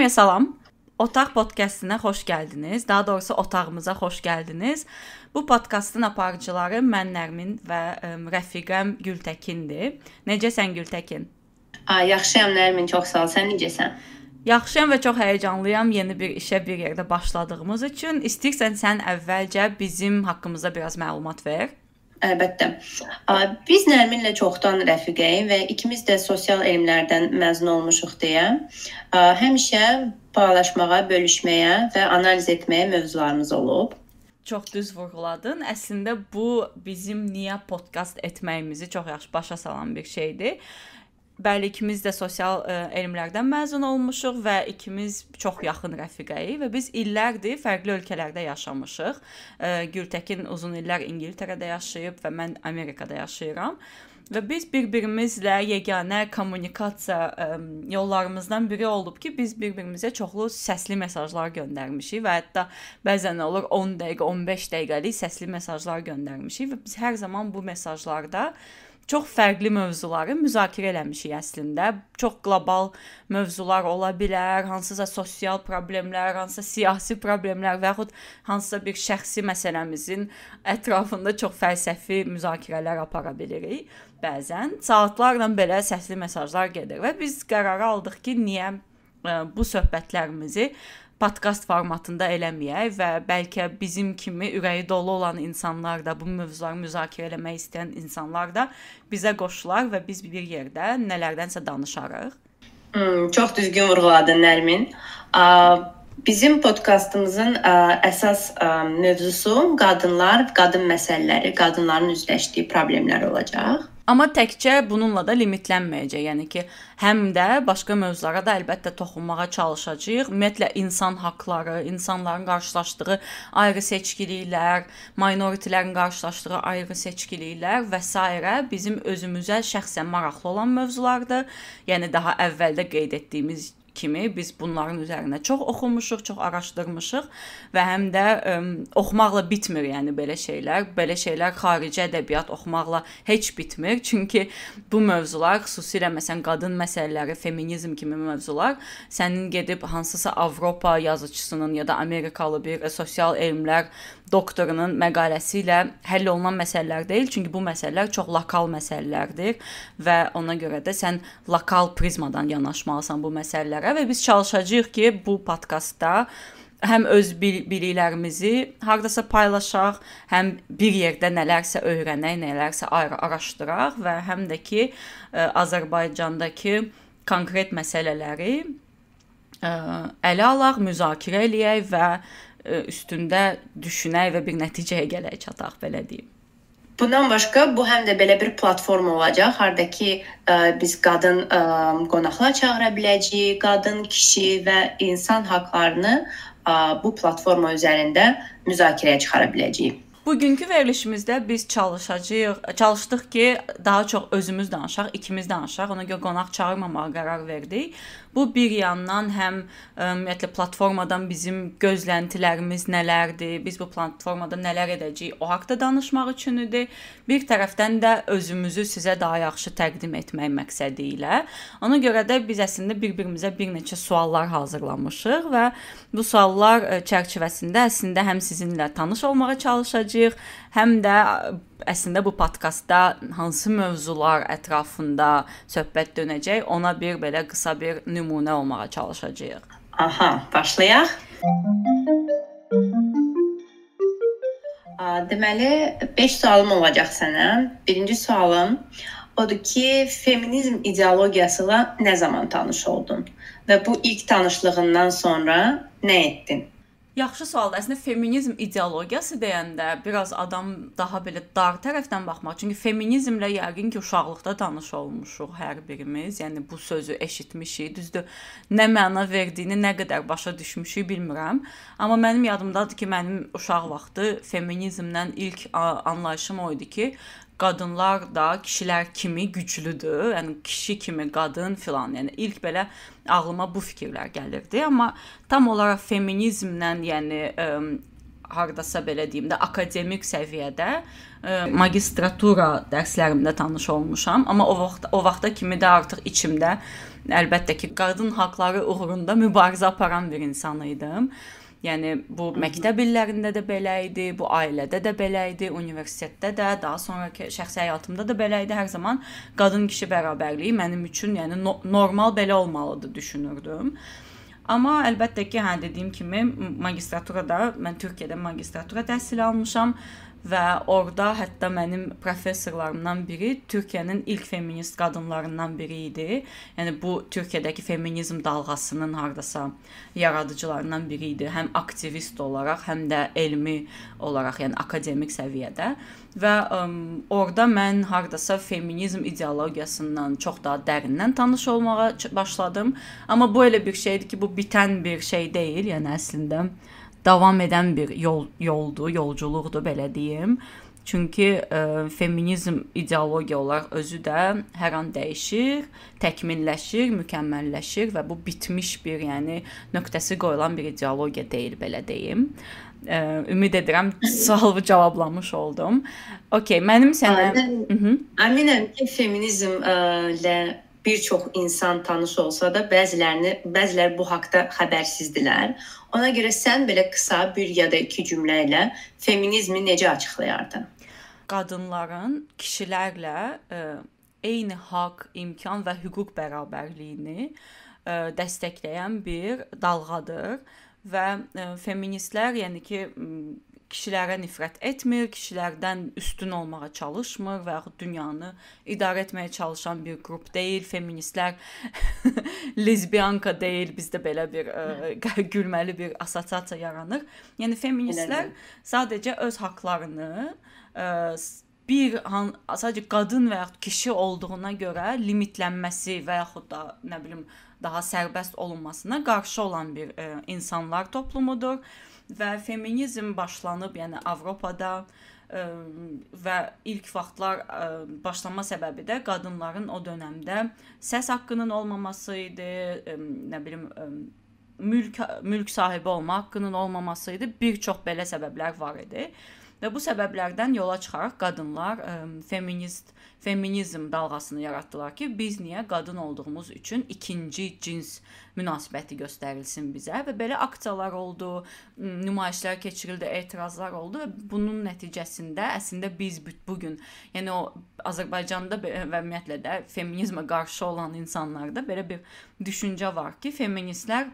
Hamıya salam. Otaq podkastına xoş gəldiniz. Daha doğrusu otağımıza xoş gəldiniz. Bu podkastın aparıcıları mən Nərmin və ə, rəfiqəm Gültəkindir. Necəsən Gültəkin? Ay, yaxşıyam Nərmin, çox sağ ol. Sən necəsən? Yaxşıyam və çox həyəcanlıyam yeni bir işə bir yerdə başladığımız üçün. İstəyirsən sən əvvəlcə bizim haqqımızda biraz məlumat ver. Əlbəttə. Biz Nərminlə çoxdan rəfiqəyik və ikimiz də sosial elmlərdən məzun olmuşuq deyə həmişə paylaşmağa, bölüşməyə və analiz etməyə mövzularımız olub. Çox düz vurğuladın. Əslində bu bizim niyə podkast etməyimizi çox yaxşı başa salan bir şeydir. Bəli, ikimiz də sosial ə, elmlərdən məzun olmuşuq və ikimiz çox yaxın rəfiqəyik və biz illərdir fərqli ölkələrdə yaşamışıq. Ə, Gültəkin uzun illər İngiltərədə yaşayıb və mən Amerikada yaşayıram. Və biz bir-birimizlə yeganə kommunikasiya ə, yollarımızdan biri olub ki, biz bir-birimizə çoxlu səsli mesajlar göndərmişik və hətta bəzən olur 10 dəqiqə, 15 dəqiqəlik səsli mesajlar göndərmişik və biz hər zaman bu mesajlarda çox fərqli mövzuları müzakirə eləmişik əslində. Çox qlobal mövzular ola bilər, hansısa sosial problemlər, hansısa siyasi problemlər və yaxud hansısa bir şəxsi məsələmizin ətrafında çox fəlsəfi müzakirələr apara bilirik. Bəzən saatlarla belə səsli mesajlar gedir və biz qərar aldıq ki, niyə ə, bu söhbətlərimizi podkast formatında eləməyək və bəlkə bizim kimi ürəyi dolu olan insanlar da bu mövzuları müzakirə etmək istəyən insanlar da bizə qoşular və biz bir yerdə nələrdənsə danışarıq. Hmm, çox düzgün vurğuladın Nərmin. Bizim podkastımızın əsas mövzusu qadınlar, qadın məsələləri, qadınların üzləşdiyi problemlər olacaq. Amma təkcə bununla da limitlənməyəcək. Yəni ki, həm də başqa mövzulara da əlbəttə toxunmağa çalışacağıq. Ümumiyyətlə insan haqqları, insanların qarşılaşdığı ayrı seçkiliklər, minoritilərin qarşılaşdığı ayrı seçkiliklər və s. bizim özümüzə şəxsən maraqlı olan mövzulardır. Yəni daha əvvəldə qeyd etdiyimiz kimi biz bunların üzərinə çox oxumuşuq, çox araşdırmışıq və həm də ə, oxumaqla bitmir, yəni belə şeylər. Belə şeylər xarici ədəbiyyat oxumaqla heç bitmir. Çünki bu mövzular, xüsusilə məsələn qadın məsələləri, feminizm kimi mövzular sənin gedib hansısa Avropa yazıçısının ya da Amerikalı bir sosial elmlər doktorunun məqaləsi ilə həll olunan məsələlər deyil, çünki bu məsələlər çox lokal məsələlərdir və ona görə də sən lokal prizmadan yanaşmalısan bu məsələlərə və biz çalışacağıq ki, bu podkastda həm öz biliklərimizi hardasa paylaşaq, həm bir yerdə nələrsə öyrənək, nələrsə araşdıraq və həm də ki, ə, Azərbaycandakı konkret məsələləri ə, ələ alaq, müzakirə eləyək və üstündə düşünək və bir nəticəyə gələk çataq belə deyim. Bundan başqa bu həm də belə bir platform olacaq, harda ki ə, biz qadın ə, qonaqlar çağıra biləcəyik, qadın, kişi və insan haqqlarını ə, bu platforma üzərində müzakirəyə çıxara biləcəyik. Bugünkü verilişimizdə biz çalışacağıq, çalışdıq ki, daha çox özümüz danışaq, ikimiz danışaq. Ona görə qonaq çağırmamağa qərar verdik. Bu bir yandan həm ümumiyyətlə platformadan bizim gözləntilərimiz nələrdir, biz bu platformada nələr edəcəyik, o haqqda danışmaq üçün idi. Bir tərəfdən də özümüzü sizə daha yaxşı təqdim etmək məqsədi ilə. Ona görə də biz əslində bir-birimizə bir neçə suallar hazırlamışıq və bu suallar çərçivəsində əslində həm sizinlə tanış olmağa çalışacağıq, həm də əslində bu podkastda hansı mövzular ətrafında söhbət dönəcək, ona bir belə qısa bir nümunə olmağa çalışacağıq. Aha, başlayaq. Deməli 5 sualım olacaq sənə. Birinci sualım odur ki, feminizm ideologiyası ilə nə zaman tanış oldun və bu ilk tanışlığından sonra nə etdin? Yaxşı sualdır. Əslində feminizm ideologiyası deyəndə biraz adam daha belə dar tərəfdən baxmaq. Çünki feminizmlə yəqin ki, uşaqlıqda tanış olmuşuq hər birimiz. Yəni bu sözü eşitmişik. Düzdür, nə məna verdiyini, nə qədər başa düşmüşük bilmirəm. Amma mənim yadımdadır ki, mənim uşaq vaxtı feminizmdən ilk anlayışım o idi ki, qadınlar da kişilər kimi güclüdür. Yəni kişi kimi qadın filan. Yəni ilk belə ağlıma bu fikirlər gəlirdi, amma tam olaraq feminizmlə, yəni ə, hardasa belə deyim də akademik səviyyədə ə, magistratura dərslərimdə tanış olmuşam, amma o vaxt o vaxta kimi də artıq içimdə əlbəttə ki, qadın haqqları uğrunda mübarizə aparan bir insan idim. Yəni bu məktəb illərində də belə idi, bu ailədə də belə idi, universitetdə də, daha sonrakı şəxsi həyatımda da belə idi. Hər zaman qadın kişi bərabərliyi mənim üçün, yəni no normal belə olmalıdır düşünürdüm. Amma əlbəttə ki, hə dediyim kimi magistraturada mən Türkiyədə magistratura təhsil almışam və orada hətta mənim professorlarımdan biri Türkiyənin ilk feminist qadınlarından biri idi. Yəni bu Türkiyədəki feminizm dalğasının hardasa yaradıcılarından biri idi. Həm aktivist olaraq, həm də elmi olaraq, yəni akademik səviyyədə və ə, orada mən hardasa feminizm ideologiyasından çox daha dərindən tanış olmağa başladım. Amma bu elə bir şeydir ki, bu bitən bir şey deyil, yəni əslində davam edən bir yol yoldur, yolculuqdur belə deyim. Çünki ə, e, feminizm ideologiya olaraq özü də hər an dəyişir, təkmilləşir, mükəmməlləşir və bu bitmiş bir, yəni nöqtəsi qoyulan bir ideologiya deyil belə deyim. Ə, e, ümid edirəm sualımı cavablamış oldum. Okay, mənim sənə Əminəm ki, feminizm ə, e, ilə bir çox insan tanış olsa da bəzilərini bəziləri bu haqqda xəbərsizdilər. Ona görə sən belə qısa bir ya da iki cümlə ilə feminizmi necə açıqlayardın? Qadınların kişilərlə ə, e, eyni haqq, imkan və hüquq bərabərliyini ə, e, dəstəkləyən bir dalğadır və ə, e, feministlər, yəni ki, kişilərə nifrət etmir, kişilərdən üstün olmağa çalışmır və yaxud dünyanı idarə etməyə çalışan bir qrup deyil. Feministlər lezbiyanka deyil. Bizdə belə bir ə, e, gülməli bir assosiasiya yaranır. Yəni feministlər sadəcə öz haqqlarını ə, e, bir han, sadəcə qadın və yaxud kişi olduğuna görə limitlənməsi və yaxud da nə bilim daha sərbəst olunmasına qarşı olan bir ə, e, insanlar toplumudur və feminizm başlanıb, yəni Avropada ə, və ilk vaxtlar ə, başlanma səbəbi də qadınların o dövrdə səs haqqının olmaması idi, ə, nə bilim ə, mülk mülk sahibi olma haqqının olmaması idi. Bir çox belə səbəblər var idi. Və bu səbəblərdən yola çıxaraq qadınlar ə, feminist feminizm dalğasını yaratdılar ki, biz niyə qadın olduğumuz üçün ikinci cins münasibəti göstərilsin bizə? Və belə aksiyalar oldu, nümayişlər keçirildi, etirazlar oldu və bunun nəticəsində əslində biz bu gün, yəni o Azərbaycanda və ümumiyyətlə də feminizmə qarşı olan insanlarda belə bir düşüncə var ki, feministlər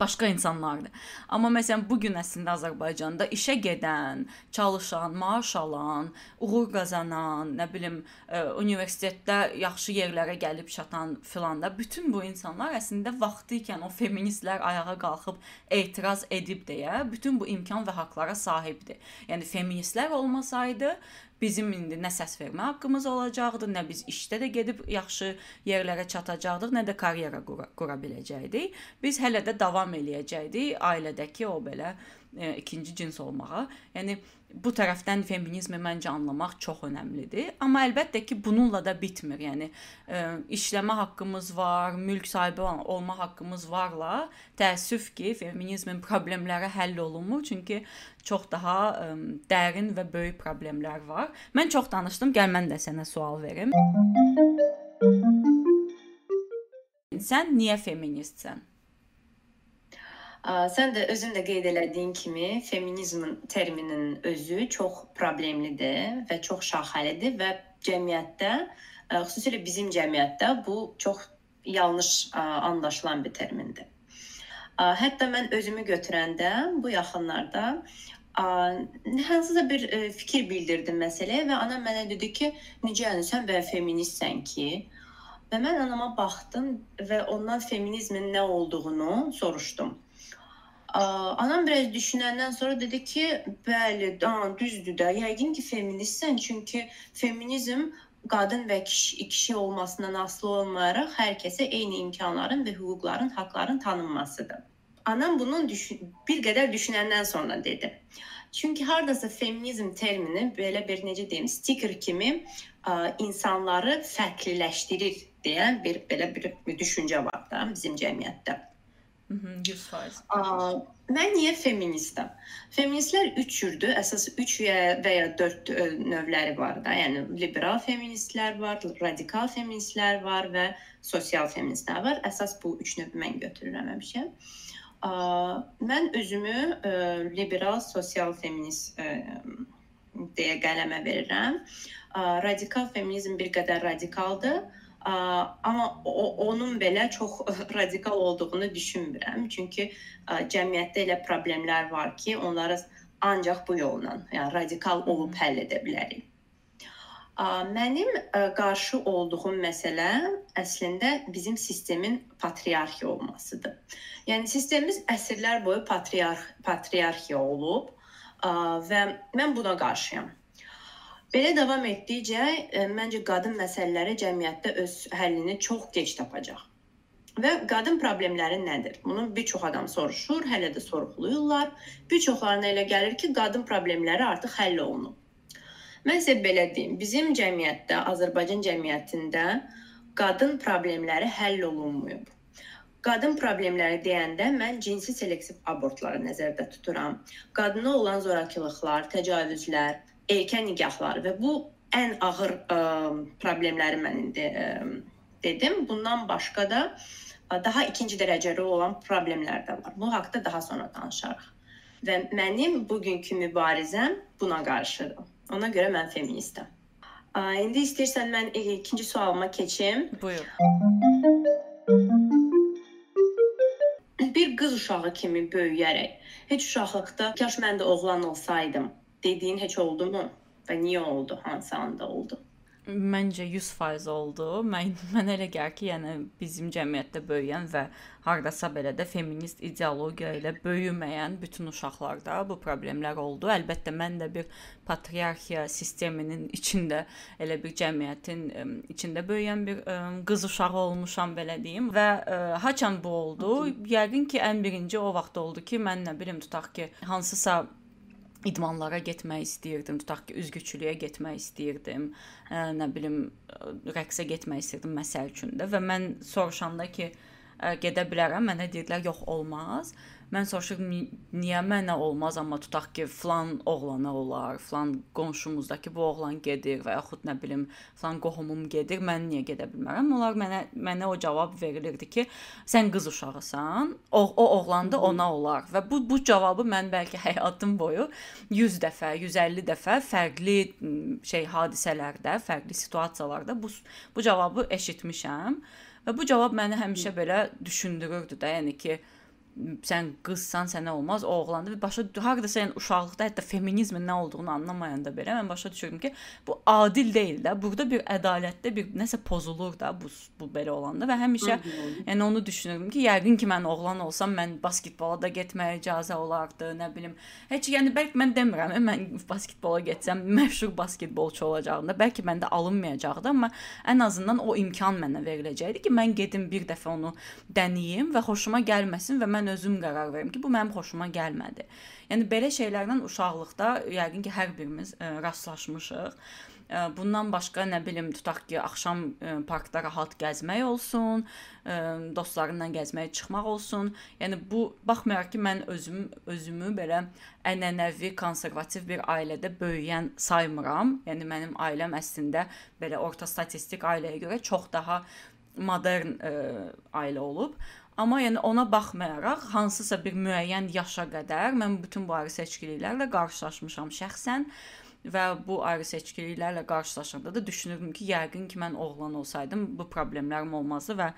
başqa insanlardır. Amma məsələn bu gün əslində Azərbaycanda işə gedən, çalışan, maaş alan, uğur qazanan, nə bilim, ə, universitetdə yaxşı yerlərə gəlib çatan filan da bütün bu insanlar əslində vaxtı ikən o feministlər ayağa qalxıb etiraz edib deyə bütün bu imkan və haqqlara sahibdir. Yəni feministlər olmasaydı bizim indi nə səs vermə haqqımız olacaqdı, nə biz işdə də gedib yaxşı yerlərə çatacaqdıq, nə də karyera qura, qura biləcəkdik. Biz hələ də davam eləyəcəkdik ailədəki o belə e, ikinci cins olmağa. Yəni bu tərəfdən feminizmi məncə anlamaq çox əhəmilidir. Amma əlbəttə ki, bununla da bitmir. Yəni e, işləmə haqqımız var, mülk sahibi olma haqqımız varla, təəssüf ki, feminizmin problemləri həll olunmur, çünki çox daha ə, e, dərin və böyük problemlər var. Mən çox danışdım, gəl mən də sənə sual verim. Sən niyə feministsən? Sən də özün də qeyd elədiyin kimi feminizmin terminin özü çox problemlidir və çox şaxəlidir və cəmiyyətdə, xüsusilə bizim cəmiyyətdə bu çox yanlış anlaşılan bir termindir. Hətta mən özümü götürəndə bu yaxınlarda hansısa bir fikir bildirdim məsələyə və anam mənə dedi ki, necə yəni sən belə feministsən ki? Və mən anama baxdım və ondan feminizmin nə olduğunu soruşdum. Anam biraz düşünəndən sonra dedi ki, bəli, düzdür də. Yəqin ki, feministsən, çünki feminizm qadın və kişi, kişi olmasından asılı olmayaraq hər kəsə eyni imkanların və hüquqların, haqqların tanınmasıdır. Anam bunun düşün bir qədər düşünəndən sonra dedi. Çünki hardasa feminizm termini belə bir necə deyim, stiker kimi ə, insanları fərqliləşdirir deyən bir belə bir düşüncə var da bizim cəmiyyətdə. 100%. Mən niyə feministəm? Feministlər 3 cürdür. Əsas 3 və ya 4 növləri var da. Yəni liberal feministlər var, radikal feministlər var və sosial feministlər var. Əsas bu 3 növü mən götürürəm həmişə. Mən özümü liberal sosial feminist deyə qələmə verirəm. Radikal feminizm bir qədər radikaldır Amma o, onun belə çox radikal olduğunu düşünmürəm. Çünki cəmiyyətdə elə problemlər var ki, onları ancaq bu yolla, yəni radikal olub həll edə bilərik. Mənim qarşı olduğum məsələ əslində bizim sistemin patriarxiya olmasıdır. Yəni sistemimiz əsrlər boyu patriarx patriarxiya olub və mən buna qarşıyam. Belə davam etdikcə e, məncə qadın məsələləri cəmiyyətdə öz həllini çox gec tapacaq. Və qadın problemləri nədir? Bunu bir çox adam soruşur, hələ də sorğuluyurlar. Bir çoxlarına elə gəlir ki, qadın problemləri artıq həll olunub. Mən sizə belə deyim, bizim cəmiyyətdə, Azərbaycan cəmiyyətində qadın problemləri həll olunmayıb. Qadın problemləri deyəndə mən cinsi selektiv abortları nəzərdə tuturam. Qadına olan zorakılıqlar, təcavüzlər, erkən nigahları və bu ən ağır ə, problemləri mən indi ə, dedim. Bundan başqa da ə, daha ikinci dərəcəli olan problemlər də var. Bu haqqda daha sonra danışarıq. Və mənim bugünkü mübarizəm buna qarşıdır. Ona görə mən feministəm. Ə, indi istəyirsən mən ikinci sualıma keçim. Buyur. Bir qız uşağı kimi böyüyərək, heç uşaqlıqda kaş mən də oğlan olsaydım dediyin heç oldu mu? Və niyə oldu? Hansı anda oldu? Məncə 100% oldu. Mən mənə elə gəlir ki, yəni bizim cəmiyyətdə böyüyən və hardasa belə də feminist ideologiya ilə böyüməyən bütün uşaqlarda bu problemlər oldu. Əlbəttə mən də bir patriarxiya sisteminin içində elə bir cəmiyyətin ə, içində böyüyən bir ə, qız uşağı olmuşam belə deyim və ə, haçan bu oldu? Yəqin ki, ən birinci o vaxt oldu ki, mən nə bilim tutaq ki, hansısa idmanlara getmək istəyirdim, tutaq ki, üzgüçülüyə getmək istəyirdim, ə, nə bilim, rəqsə getmək istəyirdim məsəl üçün də və mən soruşanda ki, ə, gedə bilərəm, mənə dedilər, yox, olmaz. Mən soruşuram niyə mənə olmaz, amma tutaq ki, falan oğlana olar, falan qonşumuzdakı bu oğlan gedir və yaxud nə bilim, falan qohumum gedir, mən niyə gedə bilmərəm? Onlar mənə mənə o cavab verilirdi ki, sən qız uşağısan, o, o oğlan da ona olar və bu bu cavabı mən bəlkə həyatım boyu 100 dəfə, 150 dəfə fərqli şey hadisələrdə, fərqli situasiyalarda bu bu cavabı eşitmişəm və bu cavab məni həmişə belə düşündürürdü də, yəni ki, sən qızsan, sənə olmaz, o oğlandı və başa hardasa yəni uşaqlıqda hətta feminizmin nə olduğunu anlamayanda belə mən başa düşürdüm ki, bu adil deyil də. Burada bir ədalətdə bir nəsə pozulur da bu bu belə olanda və həmişə yəni onu düşünürdüm ki, yəqin ki mən oğlan olsam mən basketbola da getməyə icazə olardı, nə bilim. Heç yəni bəlkə mən demirəm, mən basketbola getsəm məşhur basketbolçu olacağam da, bəlkə məndə alınmayacaqdı, amma ən azından o imkan mənə veriləcəkdi ki, mən gedim bir dəfə onu dəniyim və xoşuma gəlməsin və mən mən özüm qərar verim ki, bu mənim xoşuma gəlmədi. Yəni belə şeylərlə uşaqlıqda yəqin ki, hər birimiz ə, e, rastlaşmışıq. Ə, e, bundan başqa nə bilim tutaq ki, axşam ə, e, parkda rahat gəzmək olsun, ə, dostlarınla gəzməyə çıxmaq olsun. Yəni bu baxmayaraq ki, mən özüm özümü belə ənənəvi konservativ bir ailədə böyüyən saymıram. Yəni mənim ailəm əslində belə orta statistik ailəyə görə çox daha modern ə, ailə olub. Amma yəni ona baxmayaraq hansısa bir müəyyən yaşa qədər mən bütün bu ayrı seçkiliklərlə qarşılaşmışam şəxsən və bu ayrı seçkiliklərlə qarşılaşanda da düşünürdüm ki, yəqin ki mən oğlan olsaydım bu problemlərim olmazdı və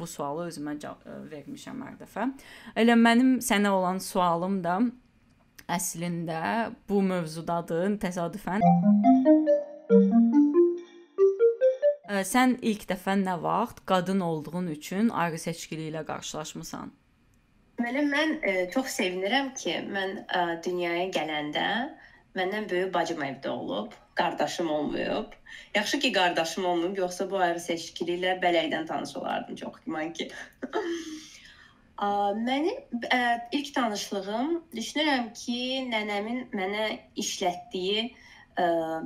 bu sualı özümə e, vermişəm hər dəfə. Elə mənim sənə olan sualım da əslində bu mövzudadır təsadüfən. Sən ilk dəfə nə vaxt qadın olduğun üçün ayrı seçkiliklə qarşılaşmısan? Deməli mən ə, e, çox sevinirəm ki, mən ə, e, dünyaya gələndə məndən böyük bacım evdə olub, qardaşım olmayıb. Yaxşı ki, qardaşım olmayıb, yoxsa bu ayrı seçkiliklə bələkdən tanış olardım çox güman ki. Mənim ə, e, ilk tanışlığım düşünürəm ki, nənəmin mənə işlətdiyi ə,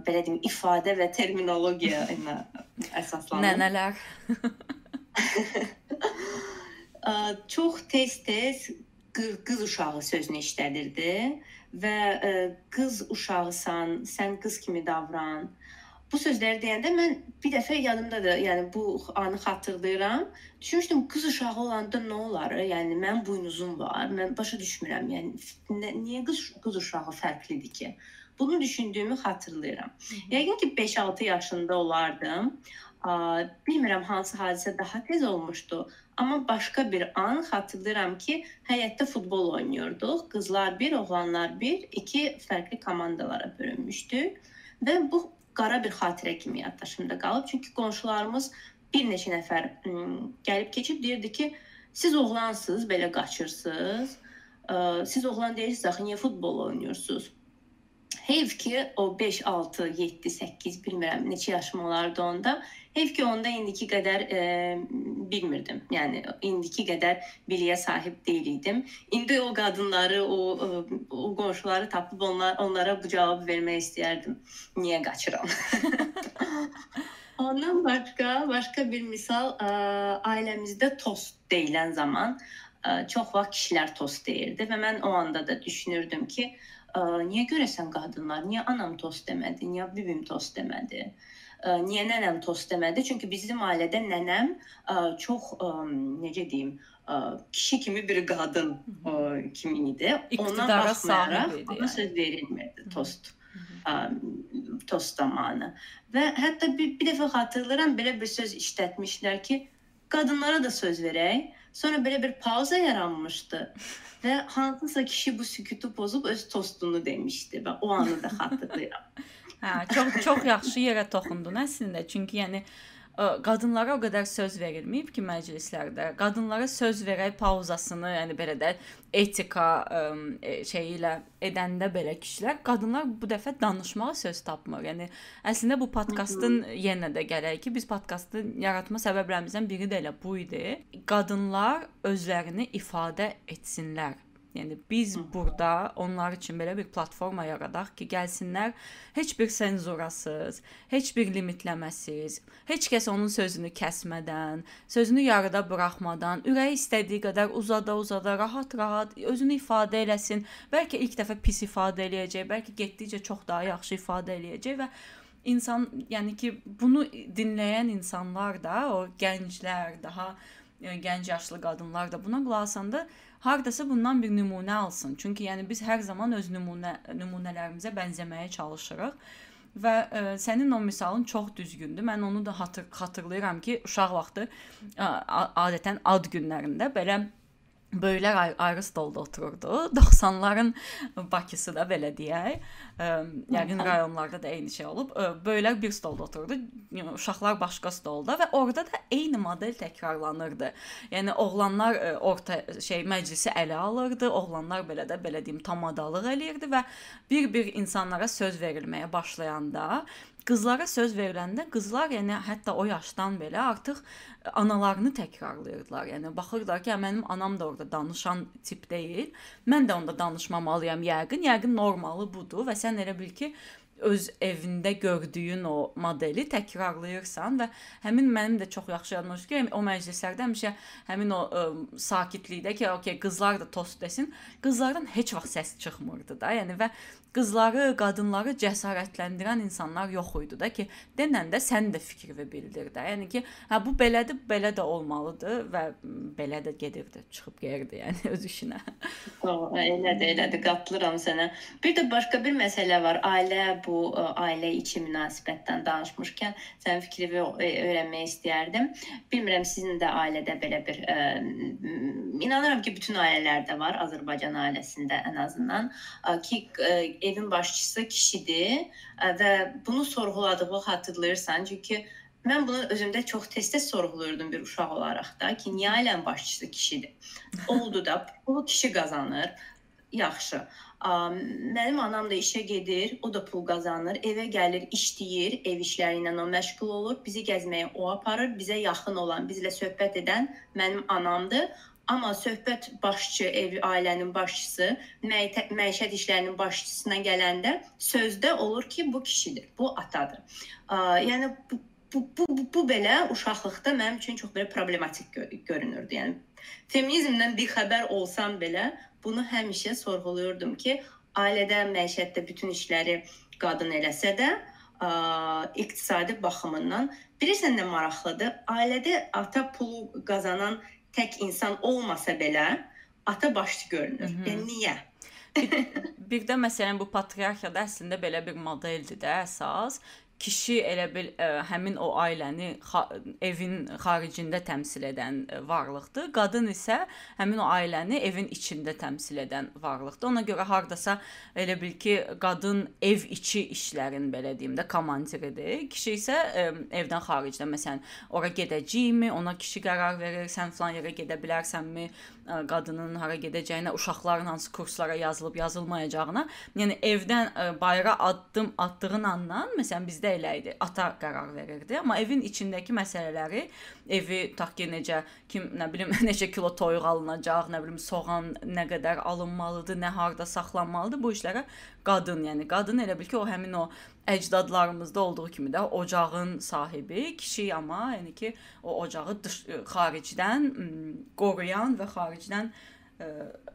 belə deyim, ifadə və terminologiya ilə əsaslanır. Nənələr. ə, çox tez-tez qız uşağı sözünü işlədirdi və ə, qız uşağısan, sən qız kimi davran. Bu sözləri deyəndə mən bir dəfə yadımdadır, yəni bu anı xatırlayıram. Düşünmüşdüm qız uşağı olanda nə olar? Yəni mənim buynuzum var. Mən başa düşmürəm. Yəni nə, niyə qız qız uşağı fərqlidir ki? Bunu düşündüyümü xatırlayıram. Yəqin ki 5-6 yaşında olardım. Bilmirəm hansı hadisə daha tez olmuşdu, amma başqa bir an xatırlayıram ki, həyətdə futbol oynayırdıq. Qızlar bir, oğlanlar bir, iki fərqli komandalara bölünmüşdük və bu qara bir xatirə kimi yaddaşımda qalıb. Çünki qonşularımız bir neçə nəfər gəlib keçib deyirdi ki, siz oğlansınız, belə qaçırsınız. Siz oğlan deyilsiniz, axı niyə futbol oynayırsınız? Heyf ki o 5, 6, 7, 8 bilmirəm neçə yaşım olardı onda. Heyf ki onda indiki qədər e, bilmirdim. Yəni indiki qədər biliyə sahib deyil idim. İndi o qadınları, o o qonşuları tapıb onlar onlara bu cavabı vermək istəyərdim. Niyə qaçıram? Ondan başqa başqa bir misal ə, ailəmizdə tost deyilən zaman ə, çox vaxt kişilər tost deyirdi və mən o anda da düşünürdüm ki, niyə görəsən qadınlar, niyə anam tost demədi, niyə bibim tost demədi? Niyə nənəm tost demədi? Çünki bizim ailədə nənəm çox necə deyim, kişi kimi bir qadın kimi idi. Ondan baxmayaraq ona söz verilmirdi tost. tost zamanı. Və hətta bir, bir dəfə xatırlayıram belə bir söz işlətmişlər ki, qadınlara da söz verək. Sonra belə bir pauza yaranmışdı. Və hansısa kişi bu sükutu pozub öz tostunu demişdi və o anı da xatırlayıram. hə, çox çox yaxşı yerə toxundun əslində. Çünki yəni qadınlara o qədər söz verilməyib ki, məclislərdə. Qadınlara söz verək pauzasını, yəni belə də etika ə, e, şeyi ilə edəndə belə kişilər, qadınlar bu dəfə danışmağa söz tapmır. Yəni əslində bu podkastın yenə də gərək ki, biz podkastı yaratma səbəblərimizdən biri də elə bu idi. Qadınlar özlərini ifadə etsinlər Yəni biz burada onlar üçün belə bir platforma yaradaq ki, gəlsinlər heç bir senzurasız, heç bir limitləməsiz, heç kəs onun sözünü kəsmədən, sözünü yarıda buraxmadan, ürəyi istədiyi qədər uzada-uzada, rahat-rahat özünü ifadə eləsin. Bəlkə ilk dəfə pis ifadə eləyəcək, bəlkə getdikcə çox daha yaxşı ifadə eləyəcək və insan, yəni ki, bunu dinləyən insanlar da, o gənclər, daha yəni, gənc yaşlı qadınlar da buna qulaq asanda hardasa bundan bir nümunə alsın. Çünki yəni biz hər zaman öz nümunə nümunələrimizə bənzəməyə çalışırıq. Və ə, e, sənin o misalın çox düzgündür. Mən onu da xatır, xatırlayıram ki, uşaq vaxtı ə, adətən ad günlərində belə böyüklər ayrı, ayrı stolda otururdu. 90-ların Bakısı da belə deyək. Yəqin rayonlarda da eyni şey olub. Böyüklər bir stolda otururdu, uşaqlar başqa stolda və orada da eyni model təkrarlanırdı. Yəni oğlanlar orta şey məclisi ələ alırdı, oğlanlar belə də belə deyim tamadalıq eləyirdi və bir-bir insanlara söz verilməyə başlayanda qızlara söz veriləndə qızlar yəni hətta o yaşdan belə artıq analarını təkrarlayırdılar. Yəni baxırdılar ki, hə, mənim anam da orada danışan tip deyil. Mən də onda danışmamalıyam yəqin. Yəqin normalı budur və sən elə bil ki, öz evində gördüyün o modeli təkrarlayırsan və həmin mənim də çox yaxşı yadıma düşür ki, o məclislərdə həmişə həmin o ə, sakitlikdə ki, okey, qızlar da tost desin, qızlardan heç vaxt səs çıxmırdı da. Yəni və qızları, qadınları cəsarətləndirən insanlar yox idi da ki, denəndə sən də fikrini bildir də. Yəni ki, hə bu belədir, belə də olmalıdır və belə də gedirdi, çıxıb gəlirdi yəni öz işinə. O, elədir, elədir, qatılıram sənə. Bir də başqa bir məsələ var. Ailə bu ailə içi münasibətdən danışmışkən sənin fikrini e, öyrənmək istəyərdim. Bilmirəm sizin də ailədə belə bir ə, inanıram ki, bütün ailələrdə var, Azərbaycan ailəsində ən azından ki ə, evin başçısı kişidir və bunu sorğuladığı xatırlayırsan, çünki mən bunu özümdə çox tez-tez sorğuluyurdum bir uşaq olaraq da ki, niyə ailənin başçısı kişidir? Oldu da pulu kişi qazanır. Yaxşı. Mənim anam da işə gedir, o da pul qazanır, evə gəlir, işləyir, ev işləri ilə o məşğul olur, bizi gəzməyə o aparır, bizə yaxın olan, bizlə söhbət edən mənim anamdır. Amma söhbət başçı, ev ailənin başçısı, məişət işlərinin başçısına gələndə sözdə olur ki, bu kişidir, bu atadır. Yəni bu bu, bu, bu, belə uşaqlıqda mənim üçün çox belə problematik görünürdü. Yəni Feminizmdən bir xəbər olsam belə bunu həmişə sorğuluyurdum ki, ailədə, məişətdə bütün işləri qadın eləsə də, ə, iqtisadi baxımından bilirsən nə maraqlıdır? Ailədə ata pulu qazanan tək insan olmasa belə ata başçı görünür. Hı -hı. Yəni niyə? bir, bir də məsələn bu patriarxiyada əslində belə bir modeldir də əsas kişi elə bil ə, e, həmin o ailəni xa evin xaricində təmsil edən e, varlıqdır. Qadın isə həmin o ailəni evin içində təmsil edən varlıqdır. Ona görə hardasa elə bil ki, qadın ev içi işlərin belə deyim də komandiridir. Kişi isə ə, e, evdən xaricdə məsələn ora gedəcəyimi, ona kişi qərar verir, sən falan yerə gedə bilərsənmi, ə, qadının hara gedəcəyinə, uşaqların hansı kurslara yazılıb yazılmayacağına, yəni evdən ə, bayıra addım atdığın andan məsələn bizdə elə idi. Ata qərar verirdi, amma evin içindəki məsələləri, evi tutaq ki, necə kim nə bilim neçə kilo toyuq alınacaq, nə bilim soğan nə qədər alınmalıdır, nə harda saxlanmalıdır, bu işlərə qadın, yəni qadın elə bil ki, o həmin o əcdadlarımızda olduğu kimi də ocağın sahibi kişi amma, yəni ki, o ocağı dış xaricdən qoruyan və xaricdən ə,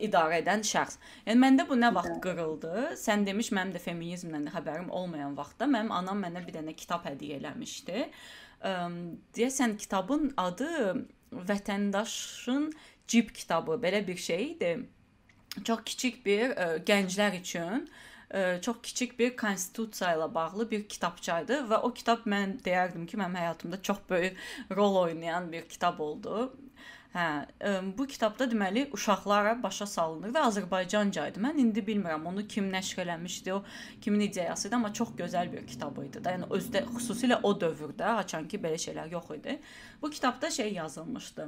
idarə edən şəxs. Yəni məndə bu nə vaxt qırıldı? Sən demiş mənim də feminizmdən xəbərim olmayan vaxtda mənim anam mənə bir dənə kitab hədiyyə eləmişdi. Ə, deyəsən kitabın adı Vətəndaşın cib kitabı belə bir şey idi. Çox kiçik bir ə, gənclər üçün ə, çox kiçik bir konstitusiya ilə bağlı bir kitabçaydı və o kitab mən deyərdim ki, mənim həyatımda çox böyük rol oynayan bir kitab oldu. Hə, ə, bu kitabda deməli uşaqlara başa salınır və Azərbaycanca idi. Mən indi bilmirəm onu kim nəşr eləmişdi, o kimin ideyası idi, amma çox gözəl bir kitab idi da. Yəni özdə xüsusilə o dövrdə açan ki, belə şeylər yox idi. Bu kitabda şey yazılmışdı.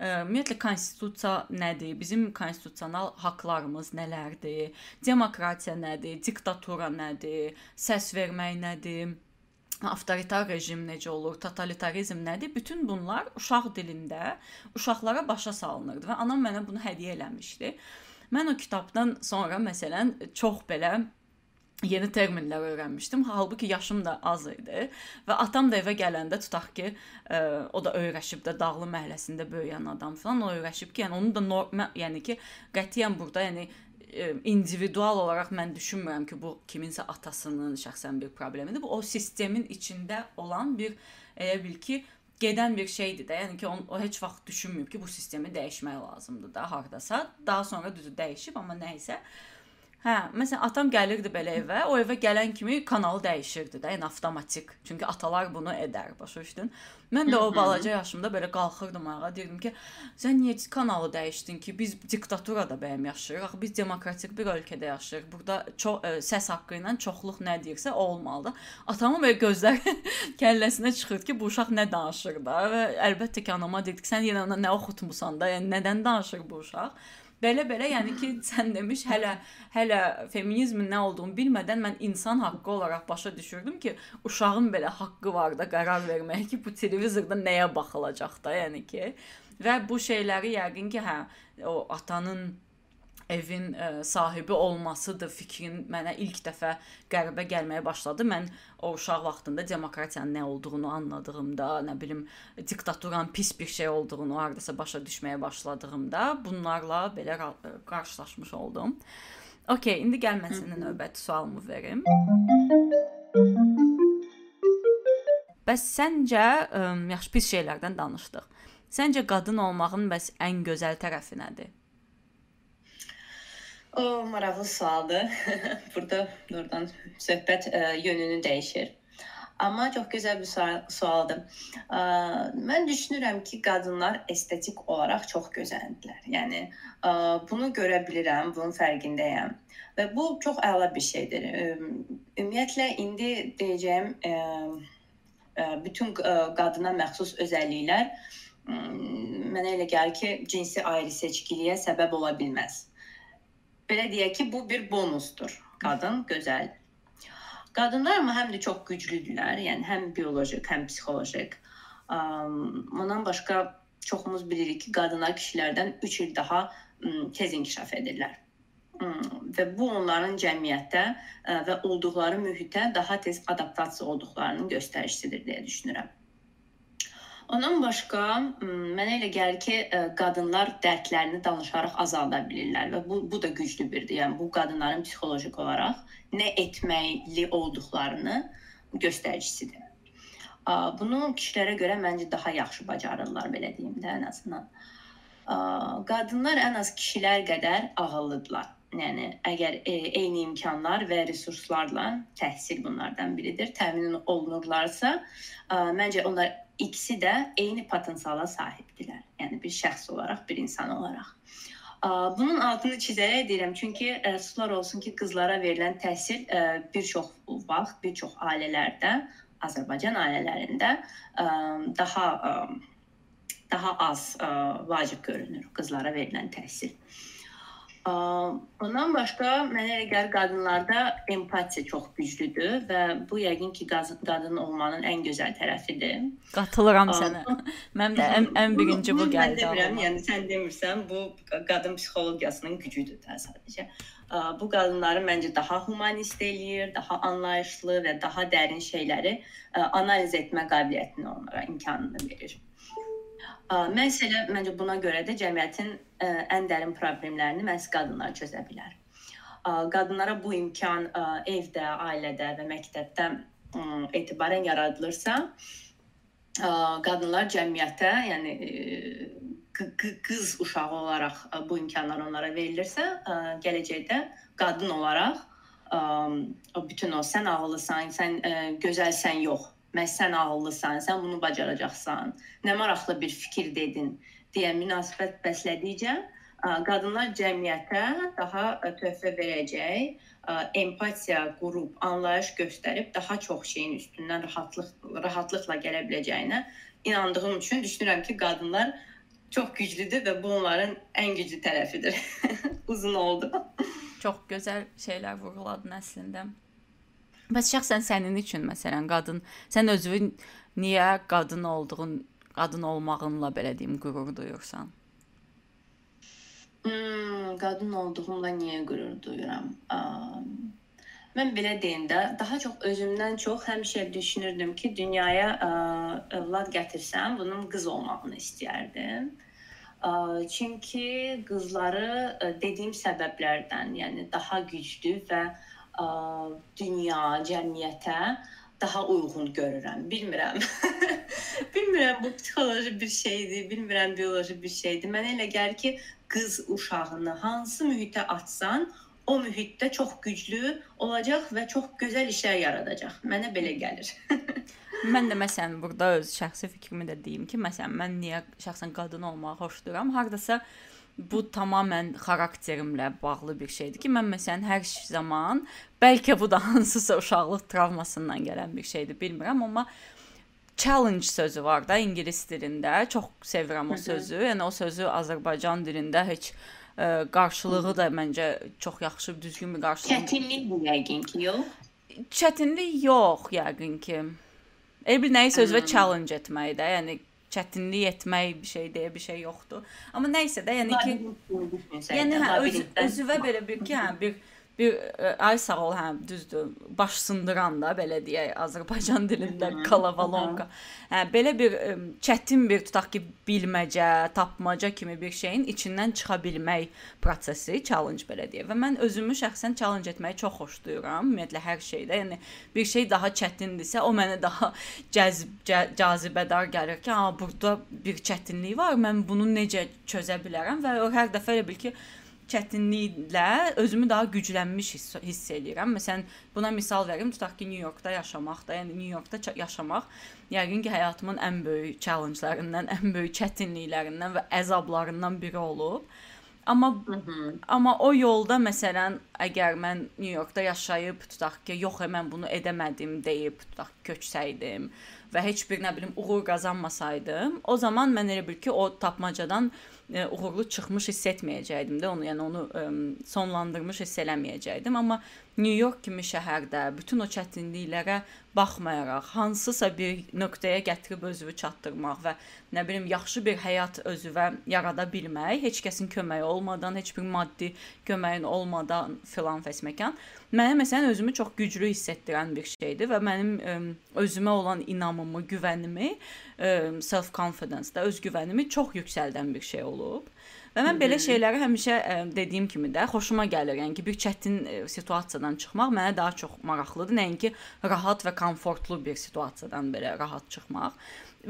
Ümumiyyətlə konstitusiya nədir? Bizim konstitusional haqqlarımız nələrdir? Demokratiya nədir? Diktatura nədir? Səs vermək nədir? avtoritar rejim necə olur, totalitarizm nədir? Bütün bunlar uşaq dilində uşaqlara başa salınırdı və anam mənə bunu hədiyyə eləmişdi. Mən o kitabdan sonra məsələn çox belə yeni terminlər öyrənmişdim. Halbuki yaşım da az idi və atam da evə gələndə tutaq ki, ə, o da öyrəşib də Dağlı məhəlləsində böyüyən adam falan, o öyrəşib ki, yəni onu da norm, yəni ki, qətiyyən burada, yəni individual olaraq mən düşünmürəm ki, bu kiminsə atasının şəxsən bir problemidir. Bu o sistemin içində olan bir elə bil ki, gedən bir şeydir də. Yəni ki, on, o heç vaxt düşünməyib ki, bu sistemi dəyişmək lazımdır da hardasa. Daha sonra düzü dəyişib, amma nə isə Hə, məsələn atam gəlirdi belə evə, o evə gələn kimi kanalı dəyişirdi də, yəni avtomatik. Çünki atalar bunu edər, başa düşdün? Mən də o balaca yaşımda belə qalxırdım ayağa, deyirdim ki, sən niyə kanalı dəyişdin ki? Biz diktaturada bəyəm yaşayırıq. Axı biz demokratik bir ölkədə yaşayırıq. Burada çox ə, e, səs haqqı ilə çoxluq nə deyirsə o olmalıdır. Atamın belə gözlər kəlləsinə çıxır ki, bu uşaq nə danışır da və əlbəttə ki, anama dedik, sən yenə ona nə oxutmusan da, yəni nədən danışır bu uşaq? Belə-belə, yəni ki, sən demiş, hələ hələ feminizmin nə olduğunu bilmədən mən insan haqqı olaraq başa düşürdüm ki, uşağın belə haqqı var da qərar verməyə ki, bu televizorda nəyə baxılacaq da, yəni ki. Və bu şeyləri yəqin ki, hə, o atanın evin ə, e, sahibi olmasıdır fikrin mənə ilk dəfə qəribə gəlməyə başladı. Mən o uşaq vaxtında demokratiyanın nə olduğunu anladığımda, nə bilim, diktaturanın pis bir şey olduğunu hardasa başa düşməyə başladığımda bunlarla belə e, qarşılaşmış oldum. Okay, indi gəl mən sənə növbəti sualımı verim. Bəs səncə ə, yaxşı pis şeylərdən danışdıq. Səncə qadın olmağın bəs ən gözəl tərəfi nədir? O maraqlı sualdır. Burada doğrudan söhbət ə, e, yönünü dəyişir. Amma çox gözəl bir sualdır. Ə, e, mən düşünürəm ki, qadınlar estetik olaraq çox gözəldirlər. Yəni ə, e, bunu görə bilirəm, bunun fərqindəyəm. Və bu çox əla bir şeydir. Ümumiyyətlə indi deyəcəyim ə, ə, bütün ə, qadına məxsus özəlliklər ə, mənə elə gəlir ki, cinsi ayrı seçkiliyə səbəb ola bilməz belə deyək ki, bu bir bonusdur. Qadın gözəl. Qadınlar amma həm də çox güclüdürlər. Yəni həm bioloji, həm psixoloji. Ondan başqa çoxumuz bilirik ki, qadınlar kişilərdən 3 il daha tez inkişaf edirlər. Və bu onların cəmiyyətdə və olduqları mühitə daha tez adaptasiya olduqlarının göstəricisidir deyə düşünürəm. Ondan başqa mənə elə gəlir ki, qadınlar dərdlərini danışaraq azalda bilirlər və bu bu da güclü birdir. Yəni bu qadınların psixoloji olaraq nə etməli olduqlarını göstəricisidir. Bunu kişilərə görə məncə daha yaxşı bacarırlar belə deyim də ən azından. Qadınlar ən az kişilər qədər ağıllıdırlar. Yəni əgər e, eyni imkanlar və resurslarla təhsil bunlardan biridir, təmin olunurlarsa, ə, məncə onlar ikisi də eyni potensiala sahibdirlər. Yəni bir şəxs olaraq, bir insan olaraq. Bunun altını çizərək deyirəm, çünki əfsuslar olsun ki, qızlara verilən təhsil bir çox vaxt, bir çox ailələrdə, Azərbaycan ailələrində daha daha az vacib görünür qızlara verilən təhsil. Ondan başqa mənə elə gəlir qadınlarda empatiya çox güclüdür və bu yəqin ki, qadın olmanın ən gözəl tərəfidir. Qatılıram sənə. Mənim də ən, ən birinci bu gəldi. Mən demirəm, yəni sən demirsən, bu qadın psixologiyasının gücüdür də sadəcə. Bu qadınları məncə daha humanist eləyir, daha anlayışlı və daha dərin şeyləri analiz etmə qabiliyyətini onlara imkanını verir. Məsələ məncə buna görə də cəmiyyətin ən dərin problemlərini məhz qadınlar çözə bilər. Qadınlara bu imkan evdə, ailədə və məktəbdə etibarən yaradılırsa, qadınlar cəmiyyətə, yəni qız uşağı olaraq bu imkanlar onlara verilirsə, gələcəkdə qadın olaraq bütün o sən ağıllısan, sən gözəlsən yox, məhz sən ağıllısan, sən bunu bacaracaqsan, nə maraqlı bir fikir dedin deyə münasibət bəslədikcə qadınlar cəmiyyətə daha töhfə verəcək, empatiya qurub, anlayış göstərib daha çox şeyin üstündən rahatlıq rahatlıqla gələ biləcəyinə inandığım üçün düşünürəm ki, qadınlar çox güclüdür və bu onların ən güclü tərəfidir. Uzun oldu. Çox gözəl şeylər vurğuladın əslində. Bəs şəxsən sənin üçün məsələn qadın, sən özünü niyə qadın olduğun, qadın olmağınla belə deyim qürur duyursan? Hmm, qadın olduğumla niyə qürur duyuram? Um, mən belə deyim də, daha çox özümdən çox həmişə düşünürdüm ki, dünyaya ə, övlad gətirsəm, bunun qız olmağını istəyərdim. Ə, çünki qızları ə, dediyim səbəblərdən, yəni daha güclü və ə, dünya, cəmiyyətə daha uyğun görürəm. Bilmirəm. bilmirəm bu psixoloji bir şeydir, bilmirəm bioloji bir şeydir. Mənə elə gəlir ki, qız uşağını hansı mühitə atsan, o mühitdə çox güclü olacaq və çox gözəl işlər yaradacaq. Mənə belə gəlir. mən də məsələn burada öz şəxsi fikrimi də deyim ki, məsələn mən niyə şəxsən qadın olmağı xoşlayıram? Hardasa bu tamamilə xarakterimlə bağlı bir şeydir ki, mən məsələn hər zaman bəlkə bu da hansısa uşaqlıq travmasından gələn bir şeydir, bilmirəm, amma challenge sözü var da ingilis dilində. Çox sevirəm o sözü. Yəni o sözü Azərbaycan dilində heç ə, qarşılığı da məncə çox yaxşı, düzgün bir qarşılığı. Çətinlik yəqin ki, yox. Çətinlik yox, yəqin ki. Elə bir nəyi sözə challenge etməkdə, yəni çətinlik etmək bir şey deyə bir şey yoxdur. Amma nə isə də, yəni ki, yəni hə, öz, özüvə belə bir ki, hə, bir bir ə, ay sağ ol, hə, düzdür. Baş sındıran da belə deyək Azərbaycan dilində kalavalonka. Hə, belə bir ə, çətin bir tutaq ki, bilməcə, tapmaca kimi bir şeyin içindən çıxa bilmək prosesi, challenge belə deyək. Və mən özümü şəxsən challenge etməyi çox xoşlayıram. Ümumiyyətlə hər şeydə. Yəni bir şey daha çətindirsə, o mənə daha cəzb cə, cazibədar gəlir ki, ha, burada bir çətinlik var. Mən bunu necə çözə bilərəm və o hər dəfə elə bil ki, çətinliklə özümü daha güclənmiş hiss, hiss eləyirəm. Məsələn, buna misal verim, tutaq ki, New Yorkda yaşamaq da, yəni New Yorkda yaşamaq yəqin ki, həyatımın ən böyük challenge-larından, ən böyük çətinliklərindən və əzablarından biri olub. Amma Hı -hı. amma o yolda məsələn, əgər mən New Yorkda yaşayıb tutaq ki, yox, mən bunu edəmədim deyib tutaq köçsəydim və heç bir nə bilim uğur qazanmasaydım, o zaman mən elə bil ki, o tapmacadan e, uğurlu çıxmış hiss etməyəcəydim də onu, yəni onu ə, sonlandırmış hiss eləməyəcəydim, amma New York kimi şəhərdə bütün o çətinliklərə baxmayaraq hansısa bir nöqtəyə gətirib özünü çatdırmaq və nə bilim yaxşı bir həyat özünə yarada bilmək, heç kəsin köməyi olmadan, heç bir maddi köməyin olmadan filan fəsməkan mənə məsələn özümü çox güclü hiss etdirən bir şeydir və mənim ə, özümə olan inamımı, güvənimi, self confidence da öz güvənimi çox yüksəldən bir şey olub. Və mən belə şeyləri həmişə ə, dediyim kimi də xoşuma gəlir. Yəni ki, bir çətin ə, situasiyadan çıxmaq mənə daha çox maraqlıdır, nəinki rahat və komfortlu bir situasiyadan belə rahat çıxmaq.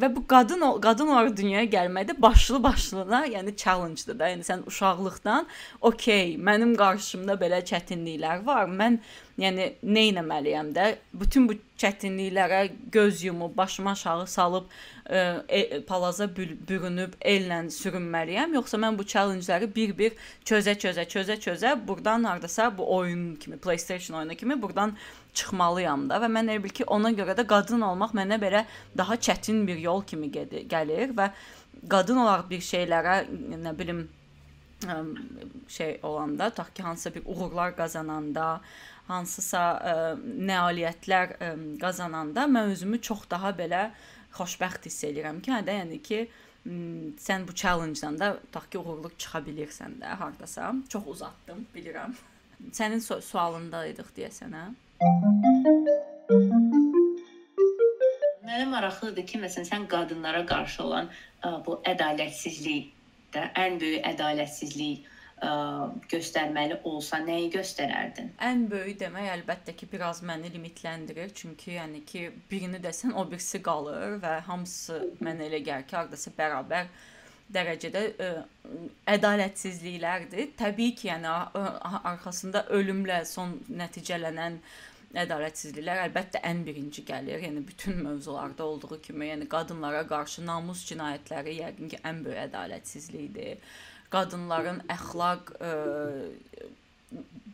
Və bu qadın qadın olaraq dünyaya gəlməkdə başlı başlına, yəni challenge-dır da. Yəni sən uşaqlıqdan, "Okay, mənim qarşımda belə çətinliklər var. Mən yəni nə etməliyəm də? Bütün bu çətinliklərə göz yumub, başımı aşağı salıb, ə, e, palaza bürünüb ellə sürünməliyəm, yoxsa mən bu challenge-ləri bir-bir çözə-çözə, çözə-çözə burdan hardasa bu oyun kimi, PlayStation oyunu kimi burdan çıxmalıyam da. Və mən elə bil ki, ona görə də qadın olmaq mənə belə daha çətin bir yol kimi gəlir və qadın olaraq bir şeylərə nə bilim şey olanda, tutaq ki, hansısa bir uğurlar qazananda, hansısa ə, nailiyyətlər ə, qazananda mən özümü çox daha belə xoşbəxt hiss edirəm ki, hə də, yəni ki, sən bu challenge-dan da tutaq ki, uğurlu çıxa bilirsən də hardasa. Çox uzatdım, bilirəm. Sənin su sualındaydıq deyəsən, hə? Mənə maraqlıdır ki, məsələn, sən qadınlara qarşı olan ə, bu ədalətsizlik də ən böyük ədalətsizlik ə, göstərməli olsa nəyi göstərərdin? Ən böyük demək əlbəttə ki, biraz məni limitləndirir. Çünki yəni ki, birini desən o birisi qalır və hamısı mənə elə gəlir ki, hardasa bərabər dərəcədə ə, ədalətsizliklərdir. Təbii ki, yəni arxasında ölümlə son nəticələnən ədalətsizliklər əlbəttə ən birinci gəlir. Yəni bütün mövzularda olduğu kimi, yəni qadınlara qarşı namus cinayətləri yəqin ki, ən böyük ədalətsizlikdir. Qadınların əxlaq ə,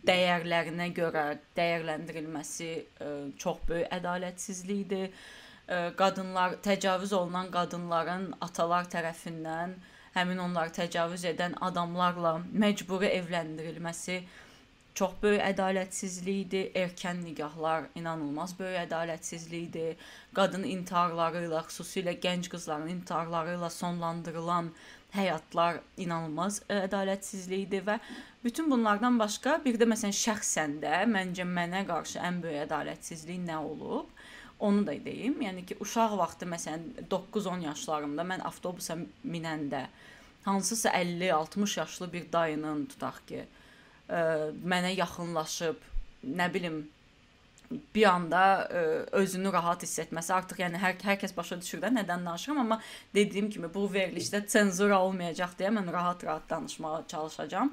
dəyərlərinə görə dəyərləndirilməsi ə, çox böyük ədalətsizlikdir. Ə, qadınlar təcavüz olunan qadınların atalar tərəfindən həmin onları təcavüz edən adamlarla məcburi evləndirilməsi çox böyük ədalətsizlikdir. Erkən nikahlar inanılmaz böyük ədalətsizlikdir. Qadın intiharları ilə, xüsusilə gənc qızların intiharları ilə sonlandırılan həyatlar inanılmaz ədalətsizlikdir və bütün bunlardan başqa bir də məsələn şəxsən də məncə mənə qarşı ən böyük ədalətsizlik nə olub? Onu da deyim. Yəni ki, uşaq vaxtı məsələn 9-10 yaşlarımda mən avtobusa minəndə hansısa 50-60 yaşlı bir dayının tutaq ki, ə, mənə yaxınlaşıb, nə bilim, bir anda ə, özünü rahat hiss etməsi artıq yəni hər hər kəs başa düşür də nədən danışıram, amma dediyim kimi bu verilişdə senzura olmayacaq deyə mən rahat-rahat danışmağa çalışacağam.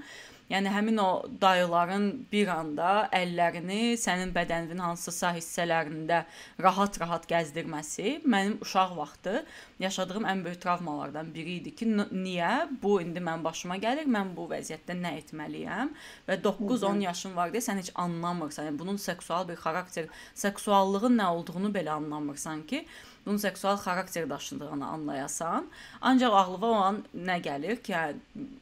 Yəni həmin o dayıların bir anda əllərini sənin bədəninin hansısa hissələrində rahat-rahat gəzdirməsi mənim uşaq vaxtı yaşadığım ən böyük travmalardan biri idi ki, niyə? Bu indi mən başıma gəlir, mən bu vəziyyətdə nə etməliyəm? Və 9-10 yaşın var deyə sən heç anlamırsan. Yəni bunun seksual bir xarakter, seksuallığın nə olduğunu belə anlamırsan ki, bunun seksual xarakter daşıdığını anlayasan. Ancaq ağlıma olan nə gəlir ki, hə,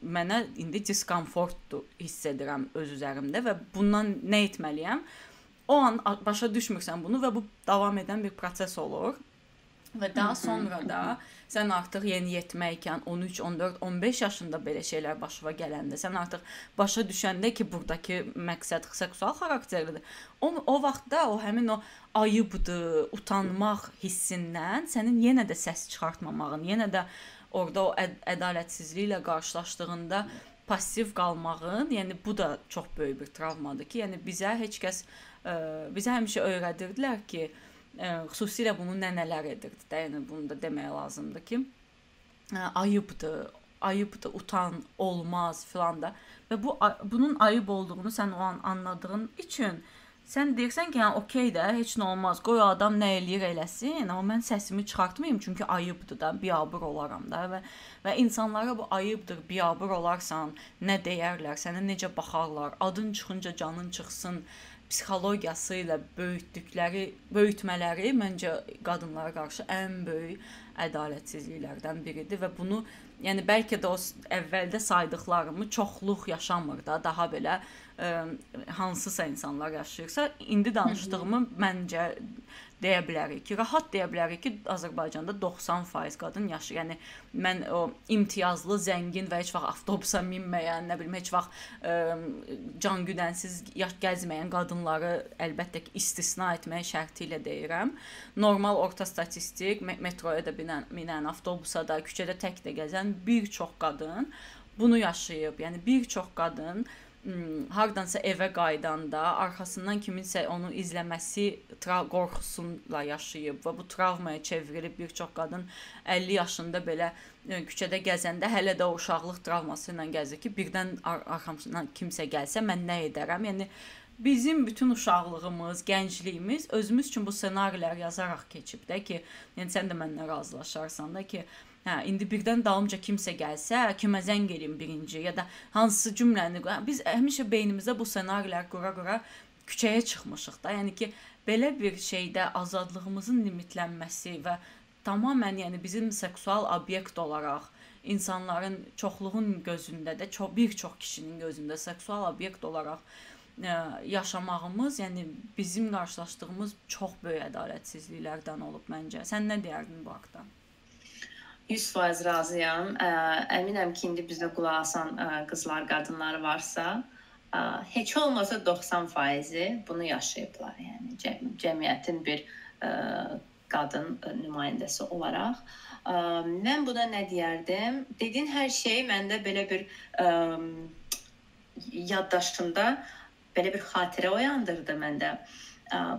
mənə indi diskomfortdur hiss edirəm öz üzərimdə və bundan nə etməliyəm? O an başa düşmürsən bunu və bu davam edən bir proses olur. Və daha sonra da sən artıq yeniyetmə ikən 13, 14, 15 yaşında belə şeylər başına gələndə, sən artıq başa düşəndə ki, burdakı məqsəd seksual xarakterlidir. O o vaxtda o həmin o ayıbdır, utanmaq hissindən sənin yenə də səs çıxartmamağın, yenə də orada o əd ədalətsizliklə qarşılaşdığında passiv qalmağın, yəni bu da çox böyük bir travmadır ki, yəni bizə heç kəs ə, bizə həmişə öyrədirdilər ki, ə, xüsusilə bunu nənələr edirdi də, yəni bunu da demək lazımdır ki, ə, ayıbdır, ayıbdır, utan, olmaz filan da. Və bu bunun ayıb olduğunu sən o an anladığın üçün sən deyirsən ki, yəni okey də, heç nə olmaz. Qoy adam nə eləyir eləsin, amma mən səsimi çıxartmayım çünki ayıbdır da, biabır olaram da. Və və insanlara bu ayıbdır, biabır olarsan, nə deyərlər, sənə necə baxarlar, adın çıxınca canın çıxsın psixologiyası ilə böyütdükləri, böyütmələri məncə qadınlara qarşı ən böyük ədalətsizliklərdən biridir və bunu yəni bəlkə də o əvvəldə saydıqlarımı çoxluq yaşamır da, daha belə ə, hansısa insanlar yaşayırsa, indi danışdığımı məncə deyə bilərik ki, rahat deyə bilərik ki, Azərbaycanda 90% qadın yaşayır. Yəni mən o imtiyazlı, zəngin və heç vaxt avtobusa minməyən, nə bilim, heç vaxt ə, can güdənsiz yaş gəzməyən qadınları əlbəttə ki, istisna etmək şərti ilə deyirəm. Normal orta statistik metroya da binən, minən, avtobusa da, küçədə tək də gəzən bir çox qadın bunu yaşayıb. Yəni bir çox qadın hardansa evə qayıdanda arxasından kiminsə onu izləməsi qorxusuyla yaşayıb və bu travmaya çevrilib bir çox qadın 50 yaşında belə küçədə gəzəndə hələ də o uşaqlıq travması ilə gəzir ki, birdən ar arxamdan kimsə gəlsə mən nə edərəm? Yəni bizim bütün uşaqlığımız, gəncliyimiz özümüz üçün bu ssenarilər yazaraq keçib də ki, yəni sən də mənlə razılaşarsan da ki, Hə, indi birdən dalımca kimsə gəlsə, kimə zəng eləyim birinci ya da hansı cümləni biz həmişə beynimizdə bu ssenarilər qura-qura küçəyə çıxmışıq da. Yəni ki, belə bir şeydə azadlığımızın limitlənməsi və tamamilə yəni bizim seksual obyekt olaraq insanların çoxluğun gözündə də çox bir çox kişinin gözündə seksual obyekt olaraq ə, yaşamağımız, yəni bizim qarşılaşdığımız çox böyük ədalətsizliklərdən olub məncə. Sən nə deyərdin bu haqqda? 100% razıyam. Ə, əminəm ki, indi bizdə qulaq asan ə, qızlar, qadınlar varsa, ə, heç olmasa 90%-i bunu yaşayıblar. Yəni cəm cəmiyyətin bir ə, qadın nümayəndəsi olaraq. Ə, mən buna nə deyərdim? Dedin hər şey məndə belə bir ə, yaddaşımda belə bir xatirə oyandırdı məndə. Ə,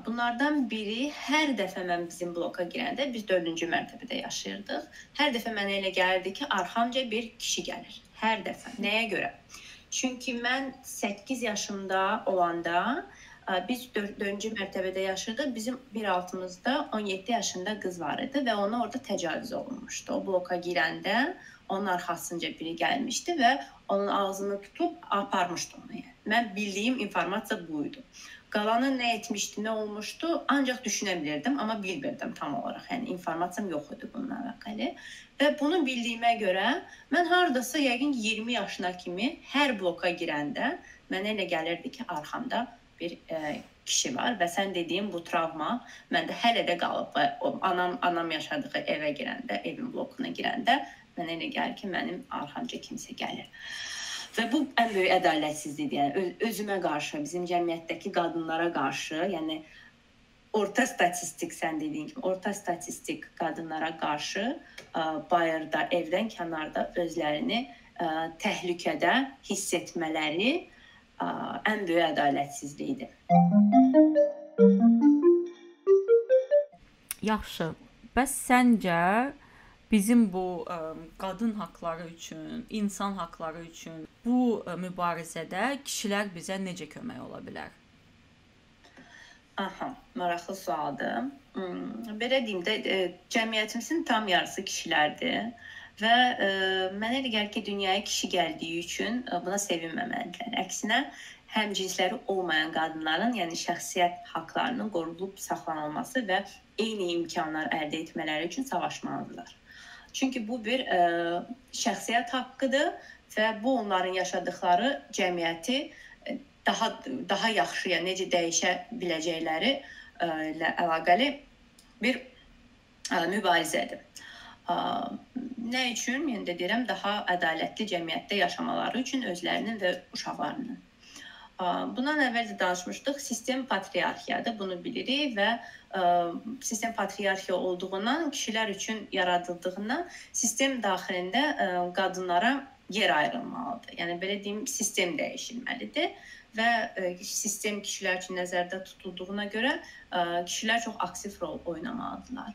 Bunlardan biri hər dəfə mən bizim bloka girəndə biz 4-cü mərtəbədə yaşayırdıq. Hər dəfə mənə elə gəlirdi ki, arxamca bir kişi gəlir. Hər dəfə. Nəyə görə? Çünki mən 8 yaşımda olanda biz 4-cü mərtəbədə yaşırdıq. Bizim bir altımızda 17 yaşında qız var idi və ona orada təcavüz olunmuşdu. O bloka girəndə onun arxasınca biri gəlmişdi və onun ağzını tutub aparmışdı onu. Yəni. Mən bildiyim informasiya bu idi. Qalanı nə etmişdi, nə olmuşdu, ancaq düşünə bilirdim, amma bilmirdim tam olaraq. Yəni informasiyam yox idi bununla əlaqəli. Və bunu bildiyimə görə mən hardasa yəqin 20 yaşına kimi hər bloka girəndə mənə elə gəlirdi ki, arxamda bir e, kişi var və sən dediyin bu travma məndə hələ də qalıb və anam anam yaşadığı evə girəndə, evin blokuna girəndə mənə elə gəlir ki, mənim arxamca kimsə gəlir. Və bu ən böyük ədalətsizlikdir. Yəni özümə qarşı, bizim cəmiyyətdəki qadınlara qarşı, yəni orta statistik sən dediyin kimi, orta statistik qadınlara qarşı ə, bayırda, evdən kənarda özlərini ə, təhlükədə hiss etmələri ə, ən böyük ədalətsizlikdir. Yaxşı. Bəs səncə bizim bu ə, qadın haqqları üçün, insan haqqları üçün bu ə, mübarizədə kişilər bizə necə kömək ola bilər? Aha, maraqlı sualdır. Hmm, belə deyim də, e, cəmiyyətimizin tam yarısı kişilərdir və e, mənə elə gəlir ki, dünyaya kişi gəldiyi üçün e, buna sevinməməlidirlər. Əksinə, həm cinsləri olmayan qadınların, yəni şəxsiyyət haqqlarının qorunub saxlanılması və eyni imkanlar əldə etmələri üçün savaşmalıdırlar. Çünki bu bir ə, e, şəxsiyyət haqqıdır və bu onların yaşadıkları cəmiyyəti e, daha daha yaxşıya necə dəyişə biləcəkləri ə, e, ilə əlaqəli bir ə, mübarizədir. Ə, nə üçün? Yəni də deyirəm, daha ədalətli cəmiyyətdə yaşamaları üçün özlərinin və uşaqlarının. Bundan əvvəl də danışmışdıq. Sistem patriarxiyadır, bunu bilirik və sistem patriarxiya olduğundan, kişilər üçün yaradıldığından sistem daxilində qadınlara yer ayrılmalıdır. Yəni belə deyim, sistem dəyişilməlidir və sistem kişilər üçün nəzərdə tutulduğuna görə kişilər çox aktiv rol oynamalıdırlar.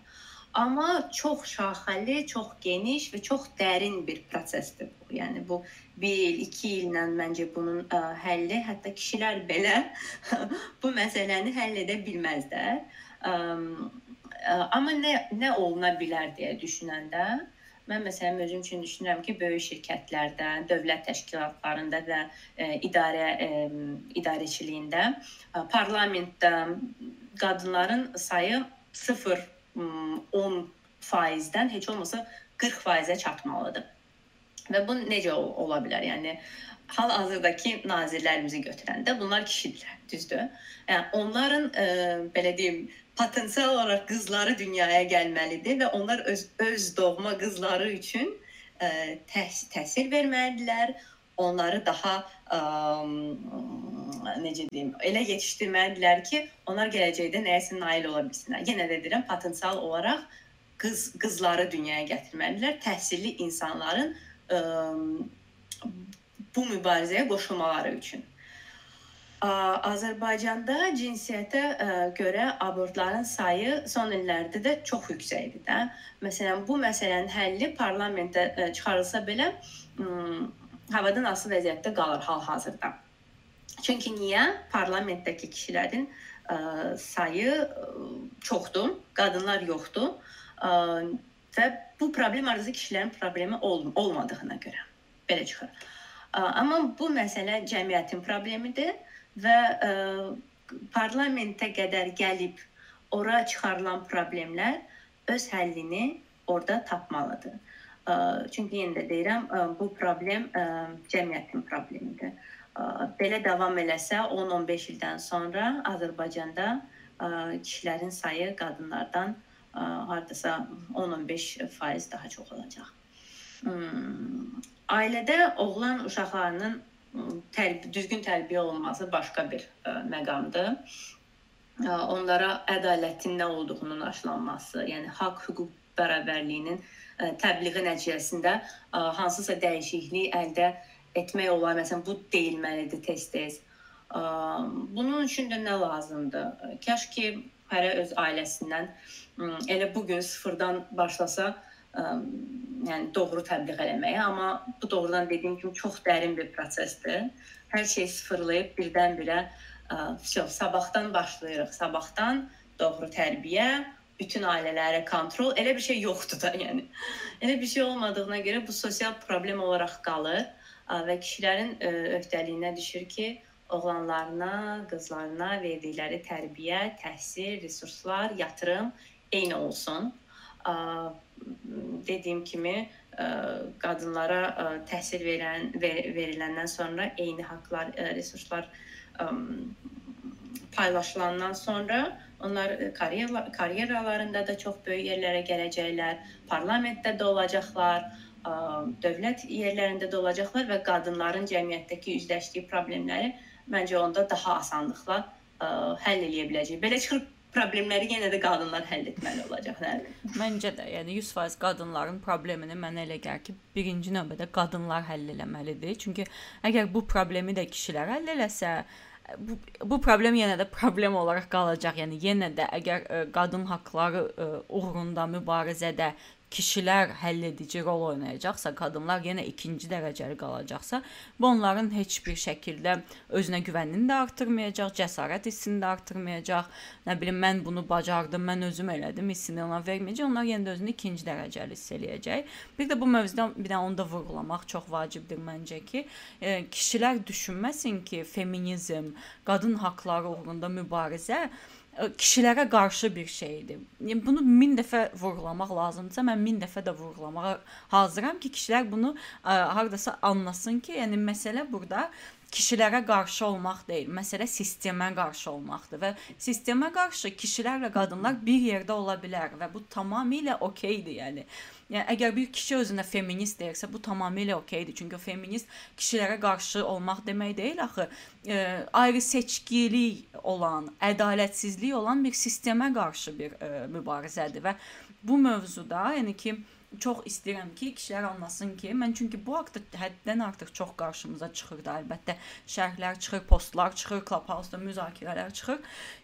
Amma çox şaxəli, çox geniş və çox dərin bir prosesdir. Yəni bu 1 il, 2 illə məncə bunun ə, həlli, hətta kişilər belə bu məsələni həll edə bilməzlər. Ə, ə, amma nə nə oluna bilər deyə düşünəndə Mən məsələn özüm üçün düşünürəm ki, böyük şirkətlərdə, dövlət təşkilatlarında və e, idarə e, idarəçiliyində, e, parlamentdə qadınların sayı 0 10%-dən heç olmasa 40%-ə çatmalıdır. Və bu necə ola bilər? Yəni hal-hazırdakı nazirlərimizi götürəndə bunlar kişidirlər, düzdür? Yəni onların ə, belə deyim, potensial olaraq qızları dünyaya gəlməlidir və onlar öz öz doğma qızları üçün ə, təs təsir verməlidirlər. Onları daha ə, necə deyim, elə yetişdirməlidirlər ki, onlar gələcəkdə nəyəsə nail ola bilsinlər. Yenə də deyirəm, potensial olaraq qız qızları dünyaya gətirməlidirlər, təhsilli insanların ə, bu mübarizəyə qoşulmaları üçün. Azərbaycanda cinsiyyətə görə abortların sayı son illərdə də çox yüksəkdir də. Məsələn, bu məsələnin həlli parlamentdə çıxarılsa belə havadan asılı vəziyyətdə qalır hal-hazırda. Çünki niyə? Parlamentdəki kişilərin sayı çoxdur, qadınlar yoxdur və bu problem arzusu kişilərin problemi ol olmadığına görə belə çıxır. Amma bu məsələ cəmiyyətin problemidir və ə, parlamentə qədər gəlib ora çıxarılan problemlər öz həllini orada tapmalıdır. Ə, çünki yenə də deyirəm, ə, bu problem ə, cəmiyyətin problemidir. Ə, belə davam eləsə 10-15 ildən sonra Azərbaycanda ə, kişilərin sayı qadınlardan hardasa 10-15% daha çox olacaq. Hmm, ailədə oğlan uşaqlarının tərbiyə, düzgün tərbiyə olunması başqa bir ə, məqamdır. Ə, onlara ədalətin nə olduğunun aşılanması, yəni haqq, hüquq bərabərliyinin ə, təbliği nəticəsində hansısa dəyişiklik əldə etmək olar. Məsələn, bu deyilməlidir tez-tez. Bunun üçün də nə lazımdır? Kaş ki, hərə öz ailəsindən elə bu gün sıfırdan başlasa, ə, yəni doğru təbliğ eləməyə, amma bu doğrudan dediyim kimi çox dərin bir prosesdir. Hər şey sıfırlayıb birdən-birə vəsə sabahdan başlayırıq. Sabahdan doğru tərbiyə, bütün ailələrə kontrol, elə bir şey yoxdur da, yəni. Elə bir şey olmadığına görə bu sosial problem olaraq qalır və kişilərin öhdəliyinə düşür ki, oğlanlarına, qızlarına verdikləri tərbiyə, təhsil, resurslar, yatırım eyni olsun. Dediyim kimi qadınlara təhsil verən veriləndən sonra eyni haqqlar, resurslar paylaşılandan sonra onlar karyera karyeralarında da çox böyük yerlərə gələcəklər, parlamentdə də olacaqlar, dövlət yerlərində də olacaqlar və qadınların cəmiyyətdəki üzləşdiyi problemləri məncə onda daha asanlıqla həll edə biləcək. Belə çıxır problemləri yenə də qadınlar həll etməli olacaq, nə? Məncə də, yəni 100% qadınların problemini mənə elə gəlir ki, birinci növbədə qadınlar həll etməlidir. Çünki əgər bu problemi də kişilər həll eləsə, bu bu problem yenə də problem olaraq qalacaq. Yəni yenə də əgər ə, qadın haqqları ə, uğrunda mübarizədə kişilər həlledici rol oynayacaqsa, qadınlar yenə ikinci dərəcəli qalacaqsa, bu onların heç bir şəkildə özünə güvənini də artırmayacaq, cəsarət hissini də artırmayacaq. Nə bilim mən bunu bacardım, mən özüm elədim hissini ona verməyəcək. Onlar yenə də özünü ikinci dərəcəli hiss eləyəcək. Bir də bu mövzuda bir də onu da vurğulamaq çox vacibdir məncə ki, e, kişilər düşünməsin ki, feminizm, qadın haqqları uğrunda mübarizə kişilərə qarşı bir şeydir. Yəni bunu 1000 dəfə vurğulamaq lazımdırsa, mən 1000 dəfə də vurğulamağa hazıram ki, kişilər bunu ə, hardasa anlasın ki, yəni məsələ burada kişilərə qarşı olmaq deyil, məsələ sistemə qarşı olmaqdır və sistemə qarşı kişilərlə qadınlar bir yerdə ola bilər və bu tamamilə okeydir, yəni. Yəni əgər bir kişi özünə feminist deyirsə, bu tamamilə okeydir. Çünki o feminist kişilərə qarşı olmaq demək deyil axı, e, ayrı seçkilik olan, ədalətsizlik olan bir sistemə qarşı bir e, mübarizədir və bu mövzuda, yəni ki, çox istəyirəm ki, kişilər anlasın ki, mən çünki bu haqqda həddən artıq çox qarşımıza çıxır da, əlbəttə şərhlər çıxır, postlar çıxır, Clubhouse-da müzakirələr çıxır.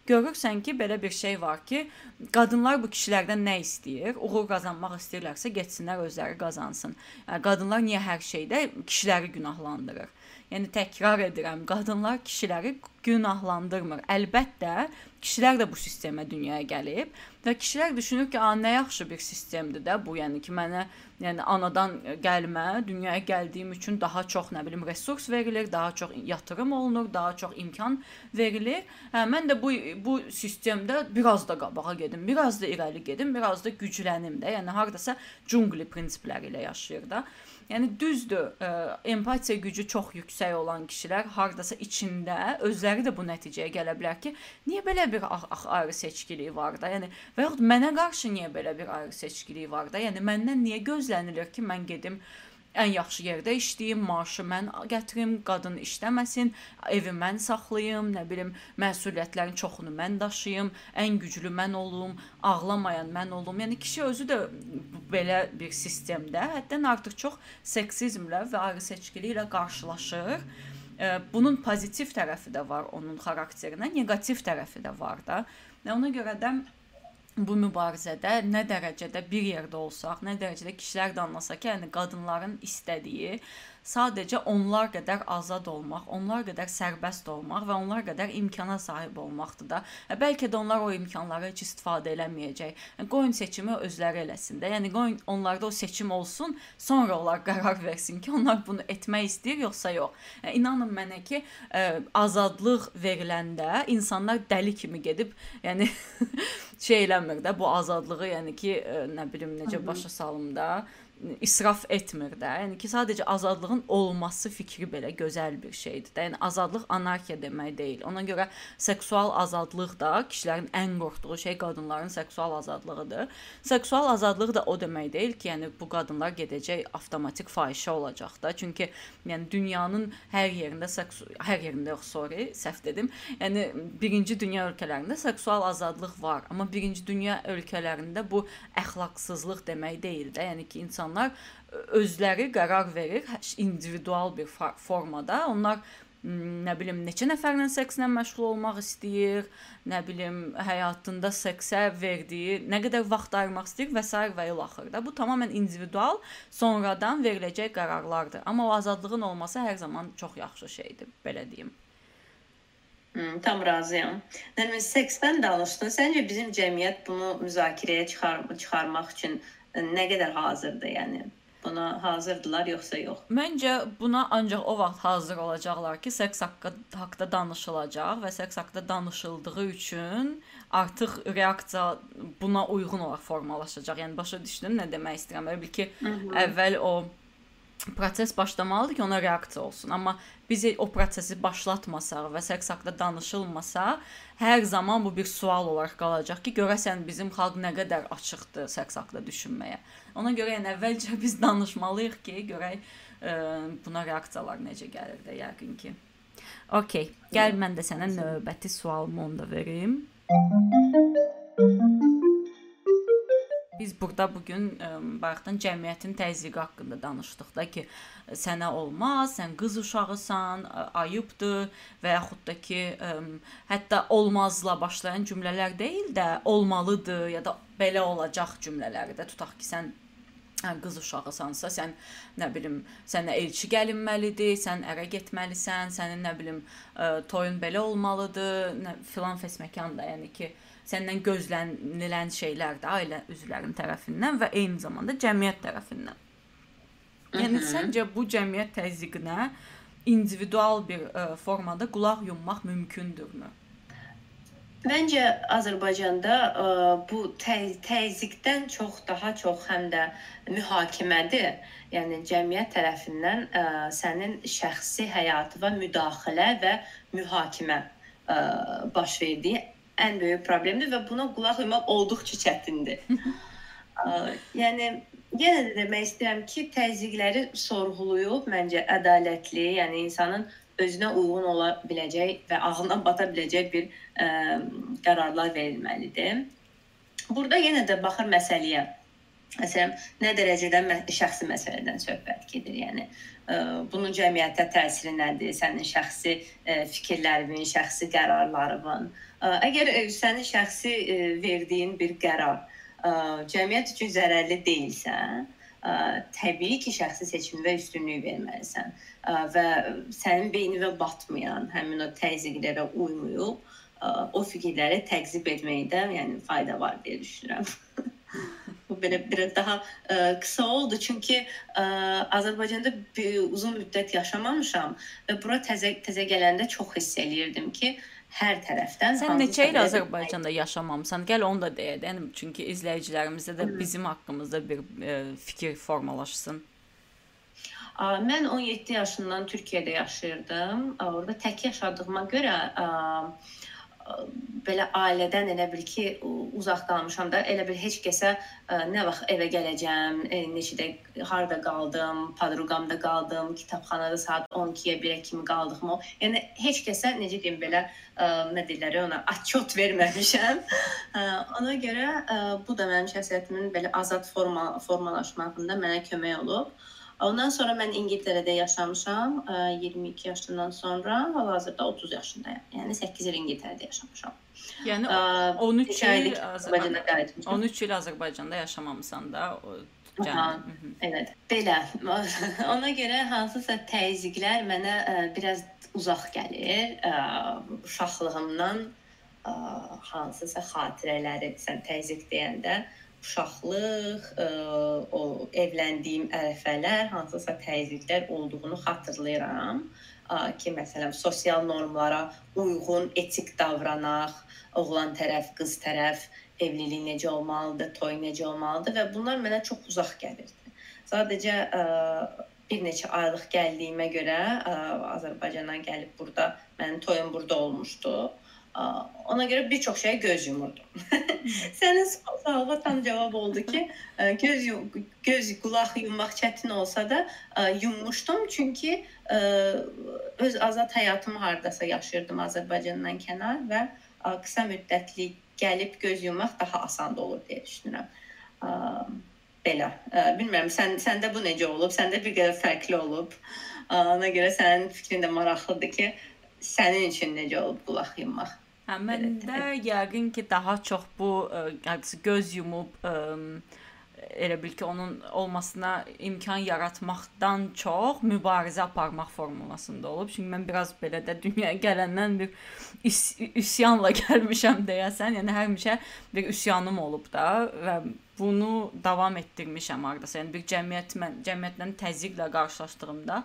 Görürsən ki, belə bir şey var ki, qadınlar bu kişilərdən nə istəyir? Uğur qazanmaq istəyirlərsə, getsinlər özləri qazansın. Yəni qadınlar niyə hər şeydə kişiləri günahlandırır? Yəni təkrar edirəm, qadınlar kişiləri günahlandırmır. Əlbəttə, kişilər də bu sistemə dünyaya gəlib və kişilər düşünür ki, "A, nə yaxşı bir sistemdir də bu, yəni ki, mənə yəni anadan gəlmə, dünyaya gəldiyim üçün daha çox nə bilim resurs verilir, daha çox yatırım olunur, daha çox imkan verilir. Hə, mən də bu bu sistemdə biraz da qabağa gedim, biraz da irəli gedim, biraz da güclənim də. Yəni hardasa cungli prinsipləri ilə yaşayır da. Yəni düzdür, ə, empatiya gücü çox yüksək olan kişilər hardasa içində özləri də bu nəticəyə gələ bilər ki, niyə belə bir ayrı seçkiliyi var da? Yəni və yaxud mənə qarşı niyə belə bir ayrı seçkiliyi var da? Yəni məndən niyə gözlənilir ki, mən gedim ən yaxşı yerdə işləyim, maaşı mən gətirim, qadın işləməsin, evi mən saxlayım, nə bilim, məsuliyyətlərin çoxunu mən daşıyım, ən güclü mən olum, ağlamayan mən olum. Yəni kişi özü də belə bir sistemdə həddən artıq çox seksizmlə və ayrı seçkiliklə qarşılaşır. Bunun pozitiv tərəfi də var onun xarakterinə, neqativ tərəfi də var da. Ona görə də bu mübarizədə nə dərəcədə bir yerdə olsaq, nə dərəcədə kişilər də anlasaq ki, yəni qadınların istədiyi sadəcə onlar qədər azad olmaq, onlar qədər sərbəst olmaq və onlar qədər imkana sahib olmaqdır da. Bəlkə də onlar o imkanları heç istifadə eləməyəcək. Yəni, qoyun seçimi özləri eləsin də. Yəni qoyun onlarda o seçim olsun, sonra onlar qərar versin ki, onlar bunu etmək istəyir yoxsa yox. Yəni, inanın mənə ki, ə, e, azadlıq veriləndə insanlar dəli kimi gedib, yəni şey eləmir də bu azadlığı, yəni ki, e, nə bilim necə başa salım da israf etmir də. Yəni ki, sadəcə azadlığın olması fikri belə gözəl bir şeydir də. Yəni azadlıq anarxiya demək deyil. Ona görə seksual azadlıq da kişilərin ən qorxduğu şey qadınların seksual azadlığıdır. Seksual azadlıq da o demək deyil ki, yəni bu qadınlar gedəcək avtomatik fahişə olacaq da. Çünki yəni dünyanın hər yerində seksu hər yerində yox, sorry, səhv dedim. Yəni birinci dünya ölkələrində seksual azadlıq var, amma birinci dünya ölkələrində bu əxlaqsızlıq demək deyil də. Yəni ki, insan insanlar özləri qərar verir individual bir formada. Onlar nə bilim neçə nəfərlə sekslə məşğul olmaq istəyir, nə bilim həyatında seksə verdiyi, nə qədər vaxt ayırmaq istəyir və s. və il axırda. Bu tamamilə individual, sonradan veriləcək qərarlardır. Amma o azadlığın olması hər zaman çox yaxşı şeydir, belə deyim. Hmm, tam razıyam. Yəni seksdən danışdın. Səncə bizim cəmiyyət bunu müzakirəyə çıxar çıxarmaq üçün nə qədər hazırdır, yəni buna hazırdılar yoxsa yox? Məncə buna ancaq o vaxt hazır olacaqlar ki, seks haqqı haqqda danışılacaq və seks haqqda danışıldığı üçün artıq reaksiya buna uyğun olaraq formalaşacaq. Yəni başa düşdün nə demək istəyirəm? Elə bil ki, Hı -hı. əvvəl o proses başlamalıdır ki, ona reaksiya olsun. Amma biz o prosesi başlatmasaq və seks haqqında danışılmasa, hər zaman bu bir sual olaraq qalacaq ki, görəsən bizim xalq nə qədər açıqdır seks haqqında düşünməyə. Ona görə yəni əvvəlcə biz danışmalıyıq ki, görək ə, e, buna reaksiyalar necə gəlir də yəqin ki. Okay, gəl mən də sənə növbəti sualımı onda verim. Biz burada bu gün bayaqdan cəmiyyətin təzyiqi haqqında danışdıq da ki, sənə olmaz, sən qız uşağısan, ayıbdır və yaxud da ki, ə, hətta olmazla başlayan cümlələr deyil də, olmalıdır ya da belə olacaq cümlələri də. Tutaq ki, sən hə, qız uşağısansa, sən nə bilim, sənə elçi gəlinməlidir, sən ərə getməlisən, sənin nə bilim, ə, toyun belə olmalıdır, nə filan fəsməkan da, yəni ki, səndən gözlənilən şeylər də ailə üzvlərinin tərəfindən və eyni zamanda cəmiyyət tərəfindən. Yəni səncə bu cəmiyyət təzyiqinə individual bir ə, e, formada qulaq yummaq mümkündürmü? Məncə Azərbaycanda ə, e, bu tə təzyiqdən çox daha çox həm də mühakimədir. Yəni cəmiyyət tərəfindən ə, e, sənin şəxsi həyatına müdaxilə və mühakimə ə, baş verdiyi ən böyük problemdir və buna qulaq asmaq olduqca çətindir. yəni yenə də demək istəyirəm ki, təzyiqləri sorğulayıb məncə ədalətli, yəni insanın özünə uyğun ola biləcək və ağlına bata biləcək bir ə, qərarlar verilməlidir. Burada yenə də baxır məsələyə. Məsələn, nə dərəcədə şəxsi məsələdən söhbət gedir. Yəni ə, bunun cəmiyyətə təsiri nədir? Sənin şəxsi ə, fikirlərin, şəxsi qərarların. Ə, əgər sənin şəxsi verdiyin bir qərar cəmiyyət üçün zərərli deyilsə, ə, təbii ki, şəxsi seçimə üstünlük verməlisən ə, və sənin beyninə batmayan həmin o təzyiqlərə uymayıb ə, o fikirləri təqzib etməkdə, yəni fayda var deyə düşünürəm. Bu belə biraz daha ə, qısa oldu çünki ə, Azərbaycanda bir, uzun müddət yaşamamışam və bura təzə təzə gələndə çox hiss eləyirdim ki, hər tərəfdən Sən neçə il Azərbaycanda yaşamamısan? Gəl onu da deyək. Yəni çünki izləyicilərimizdə də bizim haqqımızda bir ə, e, fikir formalaşsın. Mən 17 yaşından Türkiyədə yaşayırdım. Orada tək yaşadığıma görə ə, belə ailədən elə bil ki, uzaq qalmışam da, elə bil heç kəsə ə, nə vaxt evə gələcəm, ə, neçədə harda qaldım, podruqamda qaldım, kitabxanada saat 12-yə 1-ə kimi qaldığımı, yəni heç kəsə necə deyim belə ə, nə deyirlər ona atçot verməmişəm. Ə, ona görə ə, bu da mənim şəxsiyyətimin belə azad forma formalaşmağında mənə kömək olub. Ondan sonra mən İngiltərədə yaşamışam 22 yaşından sonra, hal-hazırda 30 yaşındayam. Yəni 8 il İngiltərədə yaşamışam. Yəni 13 il Azərbaycanda qayıtmışam. 13 il Azərbaycanda yaşamamısan da. Can. Evet. Belə. Ona görə hansısa təzyiqlər mənə ə, biraz uzaq gəlir. Ə, uşaqlığımdan ə, hansısa xatirələri sən təzyiq deyəndə uşaqlıq, ə, e, o evləndiyim ərəfələr, hansısa təzyiqlər olduğunu xatırlayıram ə, ki, məsələn, sosial normlara uyğun etik davranaq, oğlan tərəf, qız tərəf evlilik necə olmalıdır, toy necə olmalıdır və bunlar mənə çox uzaq gəlirdi. Sadəcə ə, e, bir neçə aylıq gəldiyimə görə ə, e, Azərbaycandan gəlib burada mənim toyum burada olmuşdu Ona görə bir çox şeyə göz yumurdum. Sənin sualına tam cavab oldu ki, göz göz qulaq yummaq çətin olsa da yummuşdum çünki öz azad həyatımı hardasa yaşayırdım Azərbaycandan kənar və qısa müddətli gəlib göz yummaq daha asan olur deyə düşünürəm. Belə. Bilmirəm, sən səndə bu necə olub? Səndə bir qədər fərqli olub. Ona görə sənin fikrin də maraqlıdır ki, sənin üçün necə olub qulaq yummaq? Hə, məndə yəqin ki, daha çox bu ə, göz yumub ə, elə bil ki, onun olmasına imkan yaratmaqdan çox mübarizə aparmaq formulasında olub. Çünki mən biraz belə də dünyaya gələndən bir üs üsyanla gəlmişəm deyəsən. Yəni həmişə bir üsyanım olub da və bunu davam etdirmişəm hardasa. Yəni bir cəmiyyət mən cəmiyyətlə təzyiqlə qarşılaşdığımda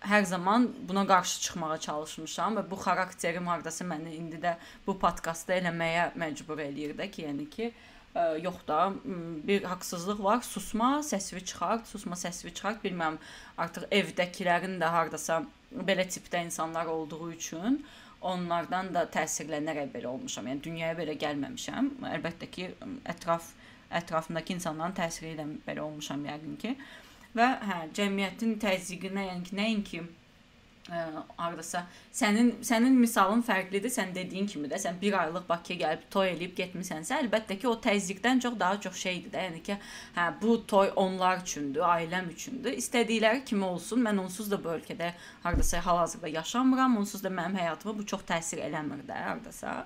hər zaman buna qarşı çıxmağa çalışmışam və bu xarakterim hardasa məni indi də bu podkastda eləməyə məcbur eləyir də ki, yəni ki, ə, yox da bir haqsızlıq var. Susma, səsini çıxart, susma, səsini çıxart. Bilmirəm, artıq evdəkilərin də hardasa belə tipdə insanlar olduğu üçün onlardan da təsirlənərək belə olmuşam. Yəni dünyaya belə gəlməmişəm. Əlbəttə ki, ətraf ətrafımdakı insanların təsiri ilə belə olmuşam yəqin ki. Ə, və hə, cəmiyyətin təzyiqinə, yəni ki, nəinki ə, hardasa sənin sənin misalın fərqlidir. Sən dediyin kimi də sən 1 aylıq Bakıya gəlib toy eləyib getmisənsə, əlbəttə ki, o təzyiqdən çox daha çox şeydir də. Yəni ki, hə bu toy onlar üçündür, ailəm üçündür. İstədikləri kimi olsun. Mən onsuz da bu ölkədə hardasa hal-hazırda yaşamıram. Onsuz da mənim həyatıma bu çox təsir eləmir də hardasa.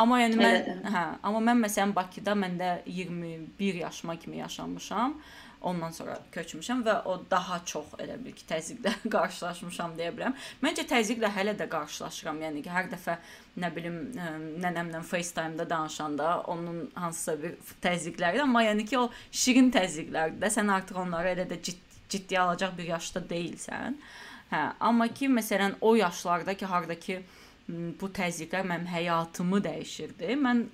Amma yəni mən Elədir. hə, amma mən məsələn Bakıda məndə 21 yaşıma kimi yaşamışam. Ondan sonra köçmüşəm və o daha çox elə bil ki, təzyiqlə qarşılaşmışam deyə bilərəm. Məncə təzyiqlə hələ də qarşılaşıram. Yəni ki, hər dəfə nə bilim nənəmlə FaceTime-da danışanda onun hansısa bir təzyiqləri, amma yəni ki, o şirin təzyiqlərdir də. Sən artıq onları elə də ciddi, ciddi alacaq bir yaşda deyilsən. Hə, amma ki, məsələn, o yaşlarda ki, harda ki bu təzyiqlər mənim həyatımı dəyişirdi. Mən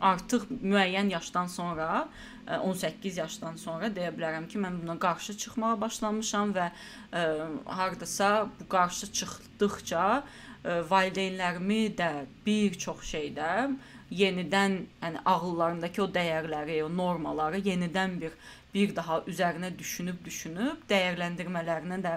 artıq müəyyən yaşdan sonra 18 yaşdan sonra deyə bilərəm ki, mən buna qarşı çıxmağa başlamışam və ə, hardasa bu qarşı çıxdıqca ə, valideynlərimi də bir çox şeydə yenidən, yəni ağıllarındakı o dəyərləri, o normaları yenidən bir bir daha üzərinə düşünüb düşünüb dəyərləndirmələrinə də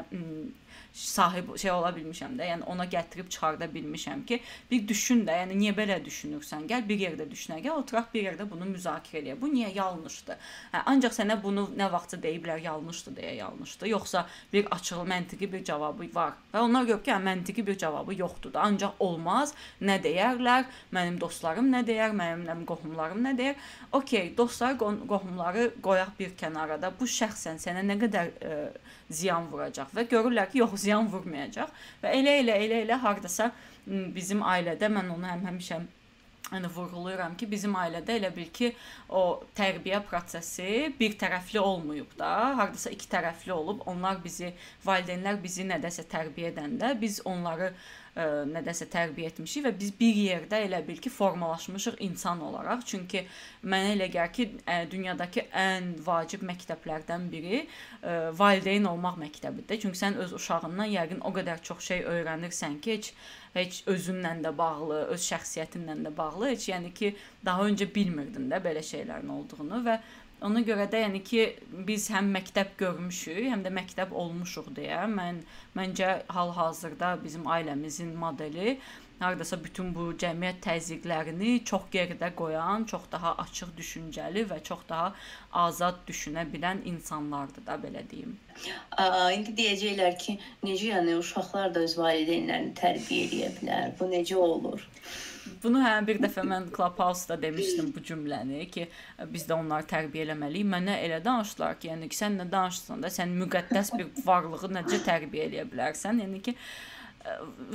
sahib şey ola bilmişəm də. Yəni ona gətirib çıxarda bilmişəm ki, bir düşün də, yəni niyə belə düşünürsən? Gəl bir yerdə düşünək, gəl oturaq bir yerdə bunu müzakirə eləyək. Bu niyə yanlışdır? Hə, ancaq sənə bunu nə vaxtsa deyiblər yanlışdır deyə yanlışdır. Yoxsa bir açıq məntiqi bir cavabı var. Və onlar görə ki, hə, məntiqi bir cavabı yoxdur da. Ancaq olmaz. Nə deyərlər? Mənim dostlarım nə deyər? Mənim, mənim qohumlarım nə deyər? Okay, dostlar, qohumları qoyaq bir kənarda. Bu şəxsən sənə nə qədər ə, e, ziyan vuracaq və görürlər ki, yox, ziyan vurmayacaq və elə elə elə elə hardasa bizim ailədə mən onu həm həmişə yəni vurğulayıram ki, bizim ailədə elə bil ki, o tərbiyə prosesi bir tərəfli olmayıb da, hardasa iki tərəfli olub. Onlar bizi valideynlər bizi nədəsə tərbiyə edəndə biz onları ə, e, nədəsə tərbiyə etmişik və biz bir yerdə elə bil ki, formalaşmışıq insan olaraq. Çünki mənə elə gəlir ki, ə, dünyadakı ən vacib məktəblərdən biri ə, e, valideyn olmaq məktəbidir. Çünki sən öz uşağından yəqin o qədər çox şey öyrənirsən ki, heç heç özünlə də bağlı, öz şəxsiyyətinlə də bağlı, heç yəni ki, daha öncə bilmirdin də belə şeylərin olduğunu və ona görə də yəni ki, biz həm məktəb görmüşük, həm də məktəb olmuşuq deyə mən məncə hal-hazırda bizim ailəmizin modeli hardasa bütün bu cəmiyyət təzyiqlərini çox geridə qoyan, çox daha açıq düşüncəli və çox daha azad düşünə bilən insanlardır da belə deyim. A, indi deyəcəklər ki, necə yəni uşaqlar da öz valideynlərini tərbiyə edə bilər? Bu necə olur? Bunu hə bir dəfə mən Clubhouse-da demişdim bu cümləni ki, biz də onları tərbiyə eləməliyik. Mənə elə danışdılar ki, yəni ki, sən nə danışırsan da, sən müqəddəs bir varlığı necə tərbiyə eləyə bilərsən? Yəni ki,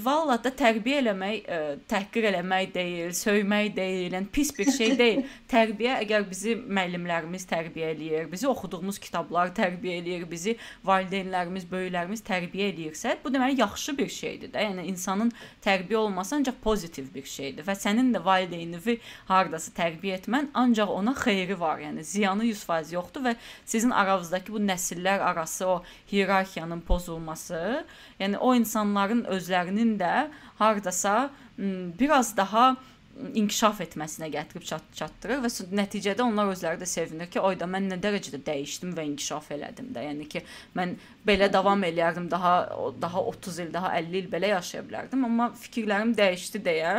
vallah da tərbiyə eləmək, ə, e, təhqir eləmək deyil, söymək deyil, yəni pis bir şey deyil. Tərbiyə əgər bizi müəllimlərimiz tərbiyə eləyir, bizi oxuduğumuz kitablar tərbiyə eləyir, bizi valideynlərimiz, böyüklərimiz tərbiyə eləyirsə, bu deməli yaxşı bir şeydir də. Yəni insanın tərbiyə olması ancaq pozitiv bir şeydir və sənin də valideynini hardasa tərbiyə etmən ancaq ona xeyri var. Yəni ziyanı 100% yoxdur və sizin aranızdakı bu nəsillər arası o hierarxiyanın pozulması, yəni o insanların öz özlərinin də hardasa biraz daha inkişaf etməsinə gətirib çat çatdırır və nəticədə onlar özləri də sevinir ki, oyda mən nə dərəcədə dəyişdim və inkişaf elədim də. Yəni ki, mən belə davam eləyərdim, daha daha 30 il, daha 50 il belə yaşaya bilərdim, amma fikirlərim dəyişdi deyə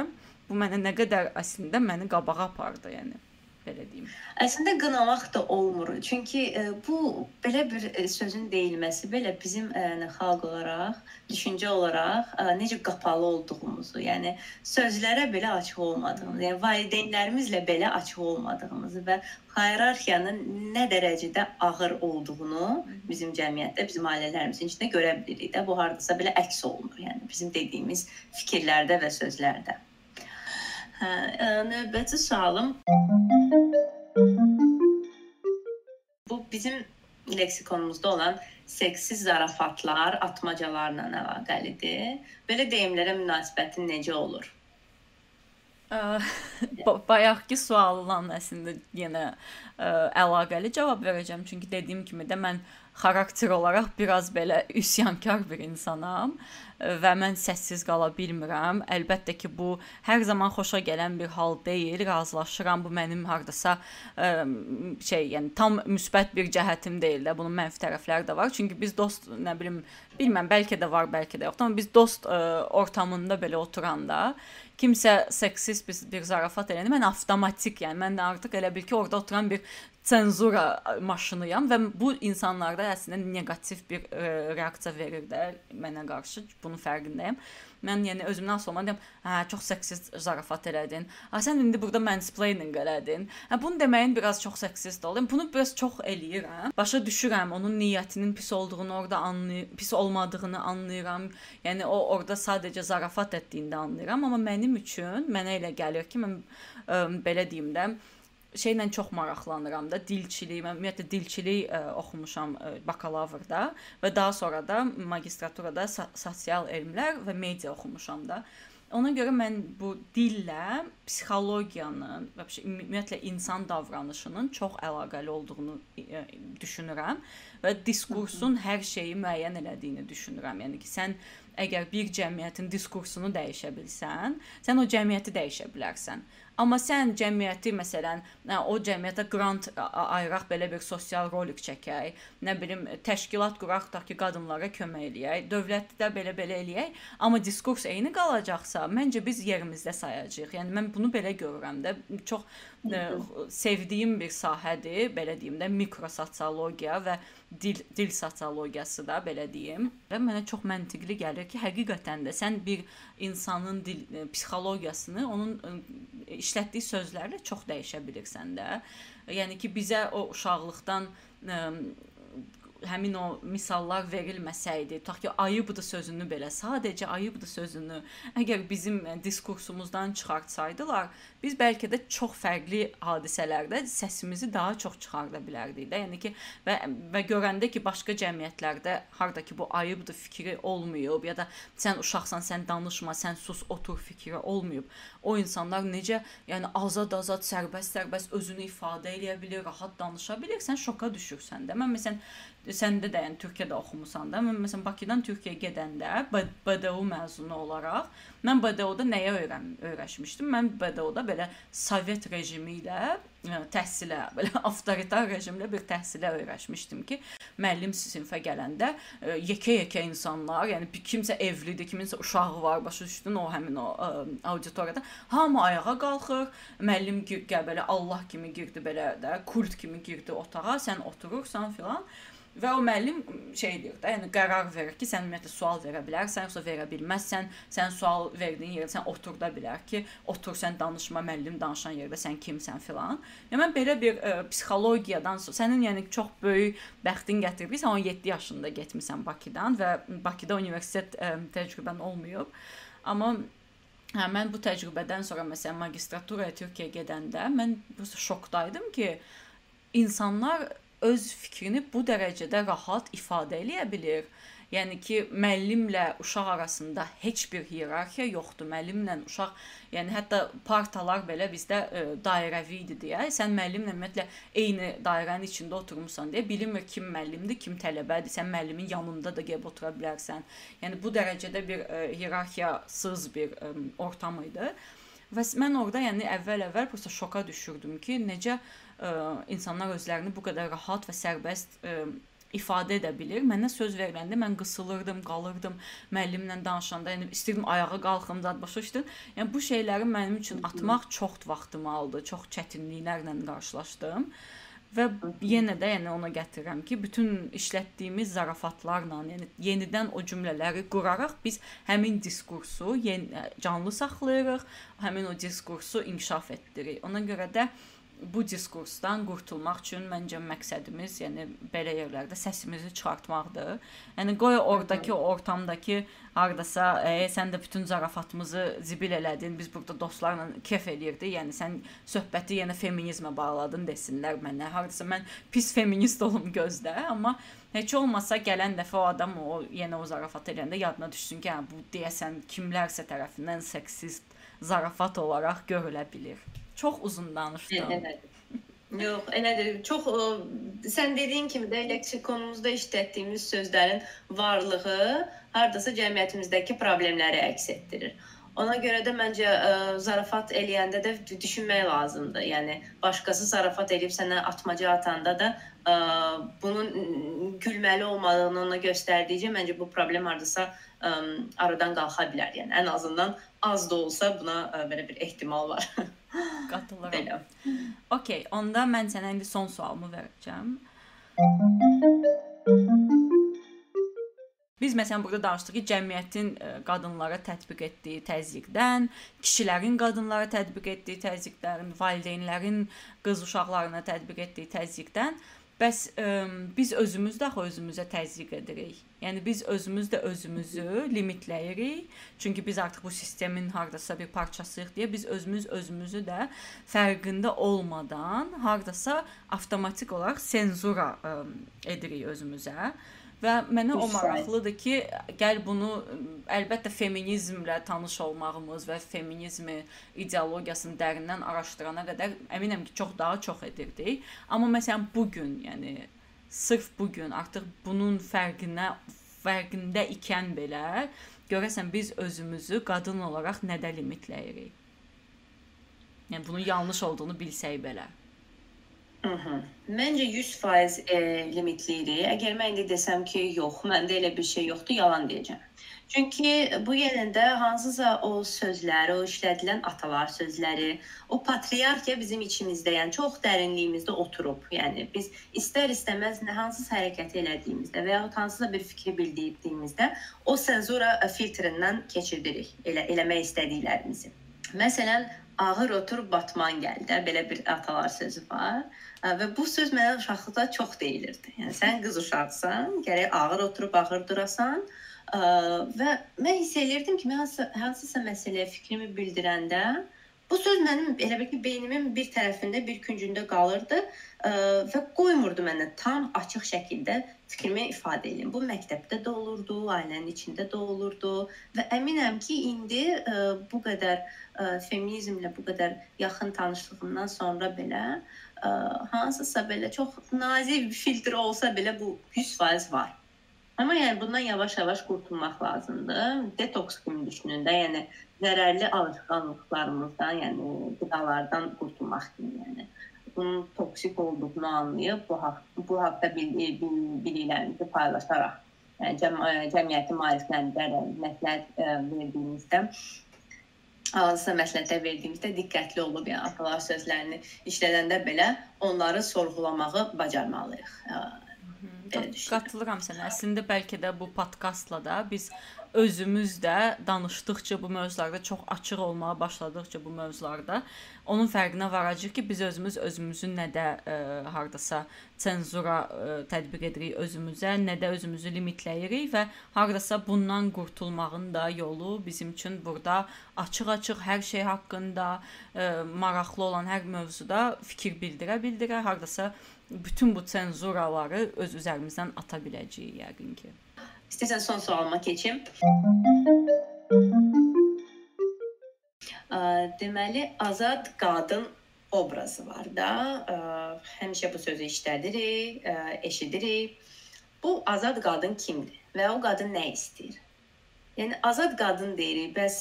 bu mənə nə qədər əslində məni qabağa apardı, yəni belə deyim. Əslində qınamaq da olmur. Çünki ə, e, bu belə bir ə, e, sözün deyilməsi belə bizim ə, e, xalq olaraq, düşüncə olaraq ə, necə qapalı olduğumuzu, yəni sözlərə belə açıq olmadığımızı, yəni valideynlərimizlə belə açıq olmadığımızı və hierarxiyanın nə dərəcədə ağır olduğunu bizim cəmiyyətdə, bizim ailələrimizin içində görə bilirik də. Bu hardasa belə əks olunur. Yəni bizim dediyimiz fikirlərdə və sözlərdə. Hə, növbəti sualım leksikonumuzda olan seksiz zarafatlar, atmacalarla əlaqəlidir. Belə deyimlərə münasibətin necə olur? bayaqki sualdan əslində yenə ə, əlaqəli cavab verəcəm. Çünki dediyim kimi də mən xarakter olaraq biraz belə üsyankar bir insanam və mən səssiz qala bilmirəm. Əlbəttə ki, bu hər zaman xoşa gələn bir hal deyil. Razılaşıram. Bu mənim hardasa ə, şey, yəni tam müsbət bir cəhətim deyil də. Bunun mənfi tərəfləri də var. Çünki biz dost, nə bilim, bilməm, bəlkə də var, bəlkə də yoxdur, amma biz dost ə, ortamında belə oturanda kimsə seksist bir, bir zarafat elədi, mən avtomatik, yəni mən artıq elə bil ki, orada oturan bir senzura maşınıyam və bu insanlarda əslində neqativ bir e, reaksiya verir də mənə qarşı. Bunun fərqindəyəm. Mən yəni özümdən asılma deyim, hə, çox seksist zarafat elədin. Ha sən indi burada mansplaining elədin. Hə bunu deməyin biraz çox seksist oldu. Bunu biraz çox eləyirəm. Başa düşürəm onun niyyətinin pis olduğunu orada anlayır, pis olmadığını anlayıram. Yəni o orada sadəcə zarafat etdiyini anlayıram, amma mənim üçün mənə elə gəlir ki, mən ə, belə deyim də, şeylə çox maraqlanıram da, dilçilik. Mən ümumiyyətlə dilçilik ə, e, oxumuşam ə, e, bakalavrda və daha sonra da magistraturada sosial elmlər və media oxumuşam da. Ona görə mən bu dillə psixologiyanın və ümumiyyətlə insan davranışının çox əlaqəli olduğunu ə, düşünürəm və diskursun hər şeyi müəyyən elədiyini düşünürəm. Yəni ki, sən əgər bir cəmiyyətin diskursunu dəyişə bilsən, sən o cəmiyyəti dəyişə bilərsən. Amma sən cəmiyyəti məsələn, o cəmiyyətə qrant ayıraq, belə bir sosial rolik çəkək, nə bilim, təşkilat quraq da ki, qadınlara kömək eləyək, dövlətdə belə-belə eləyək, amma diskurs eyni qalacaqsa, məncə biz yerimizdə sayacağıq. Yəni mən bunu belə görürəm də. Çox ə, sevdiyim bir sahədir, belə deyim də, mikrososiologiya və dil dil sosiologiyası da belə deyim. Və mənə çox məntiqli gəlir ki, həqiqətən də sən bir insanın dil psixologiyasını onun işlətdiyi sözlərlə çox dəyişə bilirsən də. Yəni ki, bizə o uşaqlıqdan ə, həmin o misallar verilməsəydi, tutaq ki, ayıbdır sözünü belə, sadəcə ayıbdır sözünü əgər bizim diskursumuzdan çıxartsaydılar, biz bəlkə də çox fərqli hadisələrdə səsimizi daha çox çıxarda bilərdik də. Yəni ki, və və görəndə ki, başqa cəmiyyətlərdə harda ki bu ayıbdır fikri olmayıb ya da sən uşaqsan, sən danışma, sən sus, otur fikri olmayıb. O insanlar necə, yəni azad-azad, sərbəst-sərbəst özünü ifadə edə bilir, rahat danışa bilir, sən şoka düşürsən də. Mən məsələn səndə də yəni Türkiyədə oxumusan da. Mən məsələn Bakıdan Türkiyəyə gedəndə BDU məzunu olaraq mən BDU-da nəyə öyrən öyrəşmişdim? Mən BDU-da belə Sovet rejimi ilə e, təhsilə, belə avtoritar rejimlə bir təhsilə öyrəşmişdim ki, müəllim sinifə gələndə yekə-yekə insanlar, yəni kimsə evlidir, kiminsə uşağı var, başa düşdün o həmin o ə, e, auditoriyada hamı ayağa qalxır, müəllim belə Allah kimi girdi belə də, kult kimi girdi otağa, sən oturursan filan. Və o müəllim şey deyir də, yəni qərar verir ki, sən ümumiyyətlə sual verə bilərsən, yoxsa verə bilməzsən. Sən sual verdiyin yerdə sən oturda bilər ki, otur sən danışma, müəllim danışan yerdə sən kimsən filan. Yəni mən belə bir ə, e, psixologiyadan sənin yəni çox böyük bəxtin gətirib. Sən 17 yaşında getmisən Bakıdan və Bakıda universitet ə, e, təcrübən olmayıb. Amma Hə, mən bu təcrübədən sonra məsələn magistraturaya Türkiyəyə gedəndə mən şokdaydım ki, insanlar öz fikrini bu dərəcədə rahat ifadə eləyə bilir. Yəni ki, müəllimlə uşaq arasında heç bir hierarxiya yoxdur. Müəllimlə uşaq, yəni hətta partalar belə bizdə ə, e, dairəvi idi deyə, sən müəllimlə ümumiyyətlə eyni dairənin içində oturmusan deyə bilinmir kim müəllimdir, kim tələbədir. Sən müəllimin yanında da gəlib otura bilərsən. Yəni bu dərəcədə bir ə, e, hierarxiyasız bir ə, ortam idi. Və mən orada yəni əvvəl-əvvəl prosta şoka düşürdüm ki, necə ə, insanlar özlərini bu qədər rahat və sərbəst ə, ifadə edə bilir. Mənə söz veriləndə mən qısılırdım, qalırdım müəllimlə danışanda. Yəni istirdim ayağa qalxım, zad başa düşdün? Yəni bu şeyləri mənim üçün atmaq çox vaxtımı aldı. Çox çətinliklərlə qarşılaşdım. Və yenə də yəni ona gətirirəm ki, bütün işlətdiyimiz zarafatlarla, yəni yenidən o cümlələri quraraq biz həmin diskursu yeni, canlı saxlayırıq, həmin o diskursu inkişaf etdiririk. Ona görə də bu diskursdan qurtulmaq üçün məncə məqsədimiz, yəni belə yerlərdə səsimizi çıxartmaqdır. Yəni qoy ordakı ortamdakı hardasa e, sən də bütün zarafatımızı zibil elədin. Biz burada dostlarla kef eləyirdik. Yəni sən söhbəti yenə feminizmə bağladın desinlər mənə. Hardasa mən pis feminist olum gözdə, amma heç olmasa gələn dəfə o adam o yenə o zarafat eləyəndə yadına düşsün ki, hə, bu deyəsən kimlərsə tərəfindən seksist zarafat olaraq görülə bilər. Çox uzun danışdım. Evet. Yox, elədir. Çox ə, sən dediyin kimi də leksikonumuzda işlətdiyimiz sözlərin varlığı hardasa cəmiyyətimizdəki problemləri əks etdirir. Ona görə də məncə ə, zarafat eləyəndə də düşünmək lazımdır. Yəni başqası zarafat edib sənə atmaca atanda da ə, bunun gülməli olmadığını ona göstərdikcə məncə bu problem hardasa ə, aradan qalxa bilər. Yəni ən azından az da olsa buna ə, belə bir ehtimal var. Qatılıram. Belə. Okay, onda mən sənə indi son sualımı verəcəm. Biz məsələn burada danışdıq ki, cəmiyyətin e, qadınlara tətbiq etdiyi təzyiqdən, kişilərin qadınlara tətbiq etdiyi təzyiqdən, valideynlərin qız uşaqlarına tətbiq etdiyi təzyiqdən Bəs ə, biz özümüz də axı özümüzə təzyiq edirik. Yəni biz özümüz də özümüzü limitləyirik. Çünki biz artıq bu sistemin hardasa bir parçasıyıq deyə biz özümüz özümüzü də fərqində olmadan hardasa avtomatik olaraq senzura ə, edirik özümüzə. Və mənə o maraqlıdır ki, gəl bunu əlbəttə feminizmlə tanış olmağımız və feminizmi ideologiyasını dərindən araşdırana qədər əminəm ki, çox daha çox edirdik. Amma məsələn bu gün, yəni sırf bu gün artıq bunun fərqinə fərqində ikən belə görəsən biz özümüzü qadın olaraq nədə limitləyirik? Yəni bunun yanlış olduğunu bilsək belə. Mhm. Məncə 100% e, limitləyirik. Əgər mən indi desəm ki, yox, məndə elə bir şey yoxdur, yalan deyəcəm. Çünki bu yerində hansısa o sözlər, o işlədilən atalar sözləri, o patriarxiya bizim içimizdə, yəni çox dərinliyimizdə oturub. Yəni biz istər-istəməz nə hansısa hərəkəti elədiyimizdə və ya hansısa bir fikri bildirdiyimizdə o senzura filtrindən keçiririk elə eləmək istədiklərimizi. Məsələn, ağır otur batman gəl də belə bir atalar sözü var. Və bu söz mənə uşaqlıqda çox deyilirdi. Yəni sən qız uşaqsan, gərək ağır oturub ağır durasan. Və mən hiss elirdim ki, mən hansısa, hansısa məsələyə fikrimi bildirəndə bu söz mənim elə bil ki, beynimin bir tərəfində, bir küncündə qalırdı və qoymurdu mənə tam açıq şəkildə fikrimi ifadə edim. Bu məktəbdə də olurdu, ailənin içində də olurdu və əminəm ki, indi bu qədər feminizmlə bu qədər yaxın tanışlığımdan sonra belə hansısa belə çox nazik bir filtr olsa belə bu 100% var. Amma yəni bundan yavaş-yavaş qurtulmaq lazımdır. Detoks kimi düşünün də, yəni zərərli alışqanlıqlarımızdan, yəni qidalardan qurtulmaq kimi, yəni bunun toksik olduğunu anlayıb bu haqda bu haqda biliklərimizi paylaşaraq, yəni cəm cəmiyyəti maarifləndirərək məsləhət verdiyimizdə hansısa məsləhətlər verdiyimizdə diqqətli olub, yəni atalar sözlərini işlədəndə belə onları sorğulamağı bacarmalıyıq. Qatılıram sənə. Əslində bəlkə də bu podkastla da biz özümüz də danışdıqca bu mövzularda çox açıq olmağa başladıqca bu mövzularda onun fərqinə varacağıq ki, biz özümüz özümüzün nədə ə, e, hardasa senzura ə, e, tətbiq edirik özümüzə, nədə özümüzü limitləyirik və hardasa bundan qurtulmağın da yolu bizim üçün burada açıq-açıq hər şey haqqında ə, e, maraqlı olan hər mövzuda fikir bildirə-bildirə hardasa bütün bu senzuraları öz üzərimizdən ata biləcəyik yəqin ki. İstəsən son sualıma keçim. Deməli, azad qadın obrazı var da, həmişə bu sözü işlədirik, eşidirik. Bu azad qadın kimdir və o qadın nə istəyir? Yəni azad qadın deyirik, bəs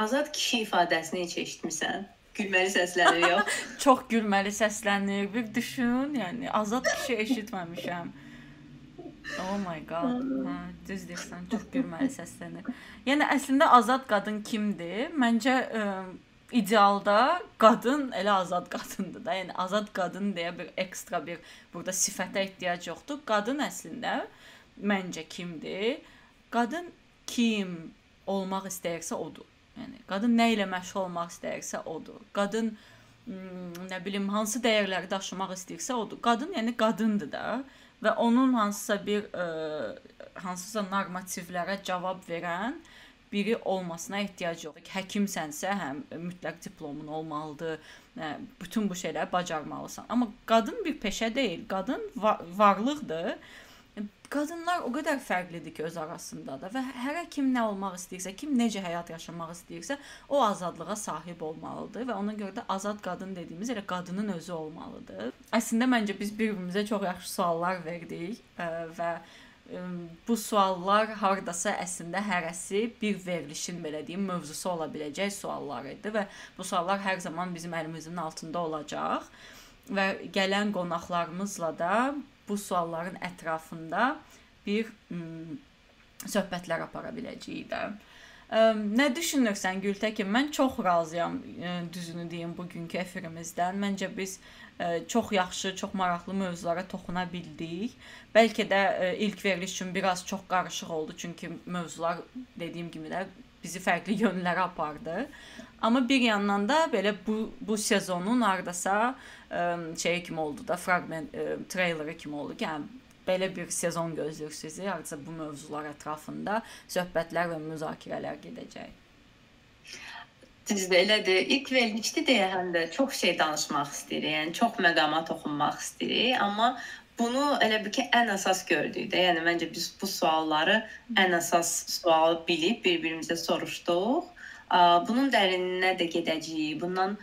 azad kişi ifadəsini heç eşitmisən? Gülməli səslənir yox. Çox gülməli səslənir. Bir düşün, yəni azad kişi eşitməmişəm. Oh my god. Hə, düz deyirsən, çox gülməli səslənir. Yəni əslində azad qadın kimdir? Məncə ə, idealda qadın elə azad qadındır da. Yəni azad qadın deyə bir ekstra bir burada sifətə ehtiyac yoxdur. Qadın əslində məncə kimdir? Qadın kim olmaq istəyirsə odur. Yəni qadın nə ilə məşğul olmaq istəyirsə odur. Qadın nə bilim hansı dəyərləri daşımaq istəyirsə odur. Qadın yəni qadındır da və onun hansısa bir ə, e, hansısa normativlərə cavab verən biri olmasına ehtiyac yoxdur. Həkimsənsə, həm mütləq diplomun olmalıdır. Bütün bu şeyləri bacarmalısan. Amma qadın bir peşə deyil, qadın var varlıqdır qadınlar o qədər fərqlidir ki öz arasında da və hər kim nə olmaq istəyirsə, kim necə həyat yaşamaq istəyirsə, o azadlığa sahib olmalıdır və ona görə də azad qadın dediyimiz elə qadının özü olmalıdır. Əslində məncə biz bir-birimizə çox yaxşı suallar verdik ə, və ə, bu suallar hardasa əslində hərəsi bir verilişin belə deyim mövzusu ola biləcək suallar idi və bu suallar hər zaman bizim əlimizin altında olacaq və gələn qonaqlarımızla da bu sualların ətrafında bir söhbətlər apara biləcəyik də. Nə düşünürsən Gültəkin? Mən çox razıyam düzünü deyim bugünkü efirimizdən. Məncə biz çox yaxşı, çox maraqlı mövzulara toxuna bildik. Bəlkə də ilk veriliş üçün biraz çox qarışıq oldu, çünki mövzular dediyim kimi də bizi fərqli yönlərə apardı. Amma bir yandan da belə bu bu sezonun hardasa ə, şey kimi oldu da, fraqment ə, treyleri kimi oldu ki, yəni belə bir sezon gözləyir sizi. Hardasa bu mövzular ətrafında söhbətlər və müzakirələr gedəcək. Düzdür, elədir. İlk verilişdə deyə həm də çox şey danışmaq istəyirik. Yəni çox məqama toxunmaq istəyirik, amma bunu elə bir ki, ən əsas gördük də. Yəni məncə biz bu sualları ən əsas sual bilib bir-birimizə soruşduq bunun dərininə də gedəcəyik. Bundan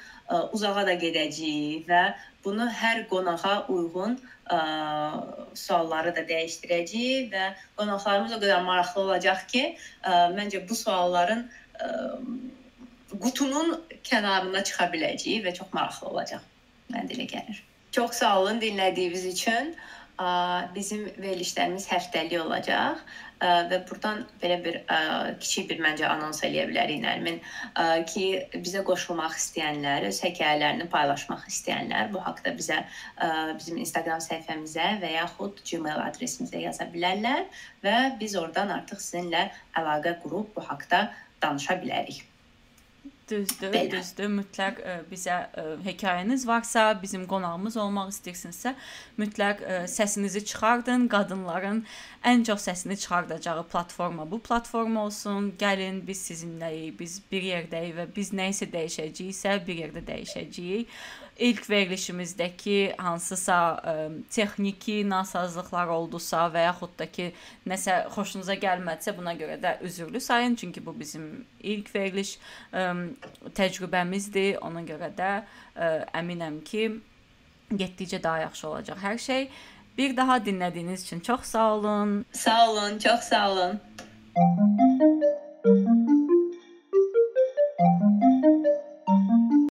uzağa da gedəcəyik və bunu hər qonağa uyğun sualları da dəyişdirəcəyik və qonaqlarımız o qədər maraqlı olacaq ki, məncə bu sualların qutunun kənarına çıxa biləcəyik və çox maraqlı olacaq. Mən dilə gəlir. Çox sağ olun dinlədiyiniz üçün. Bizim verilişlərimiz həftəlik olacaq və burdan belə bir kiçik bir məncə anons eləyə bilərik Nərmin ki, bizə qoşulmaq istəyənlər, öz hekayələrini paylaşmaq istəyənlər bu haqqda bizə bizim Instagram səhifəmizə və yaxud Gmail adresimizə yaza bilərlər və biz oradan artıq sizinlə əlaqə qurub bu haqqda danışa bilərik. Düzdür, Belə. düzdür. Mütləq ə, e, bizə ə, e, hekayəniz varsa, bizim qonağımız olmaq istəyirsinizsə, mütləq ə, e, səsinizi çıxardın. Qadınların ən çox səsini çıxardacağı platforma bu platforma olsun. Gəlin biz sizinləyik, biz bir yerdəyik və biz nə isə dəyişəcəyiksə, bir yerdə dəyişəcəyik ilk verilişimizdəki hansısa ə, texniki nasazlıqlar oldusa və yaxud da ki, nəsə xoşunuza gəlmədisə, buna görə də üzrlü sayın, çünki bu bizim ilk veriliş ə, təcrübəmizdir. Ona görə də ə, əminəm ki, getdikcə daha yaxşı olacaq hər şey. Bir daha dinlədiyiniz üçün çox sağ olun. Sağ olun, çox sağ olun.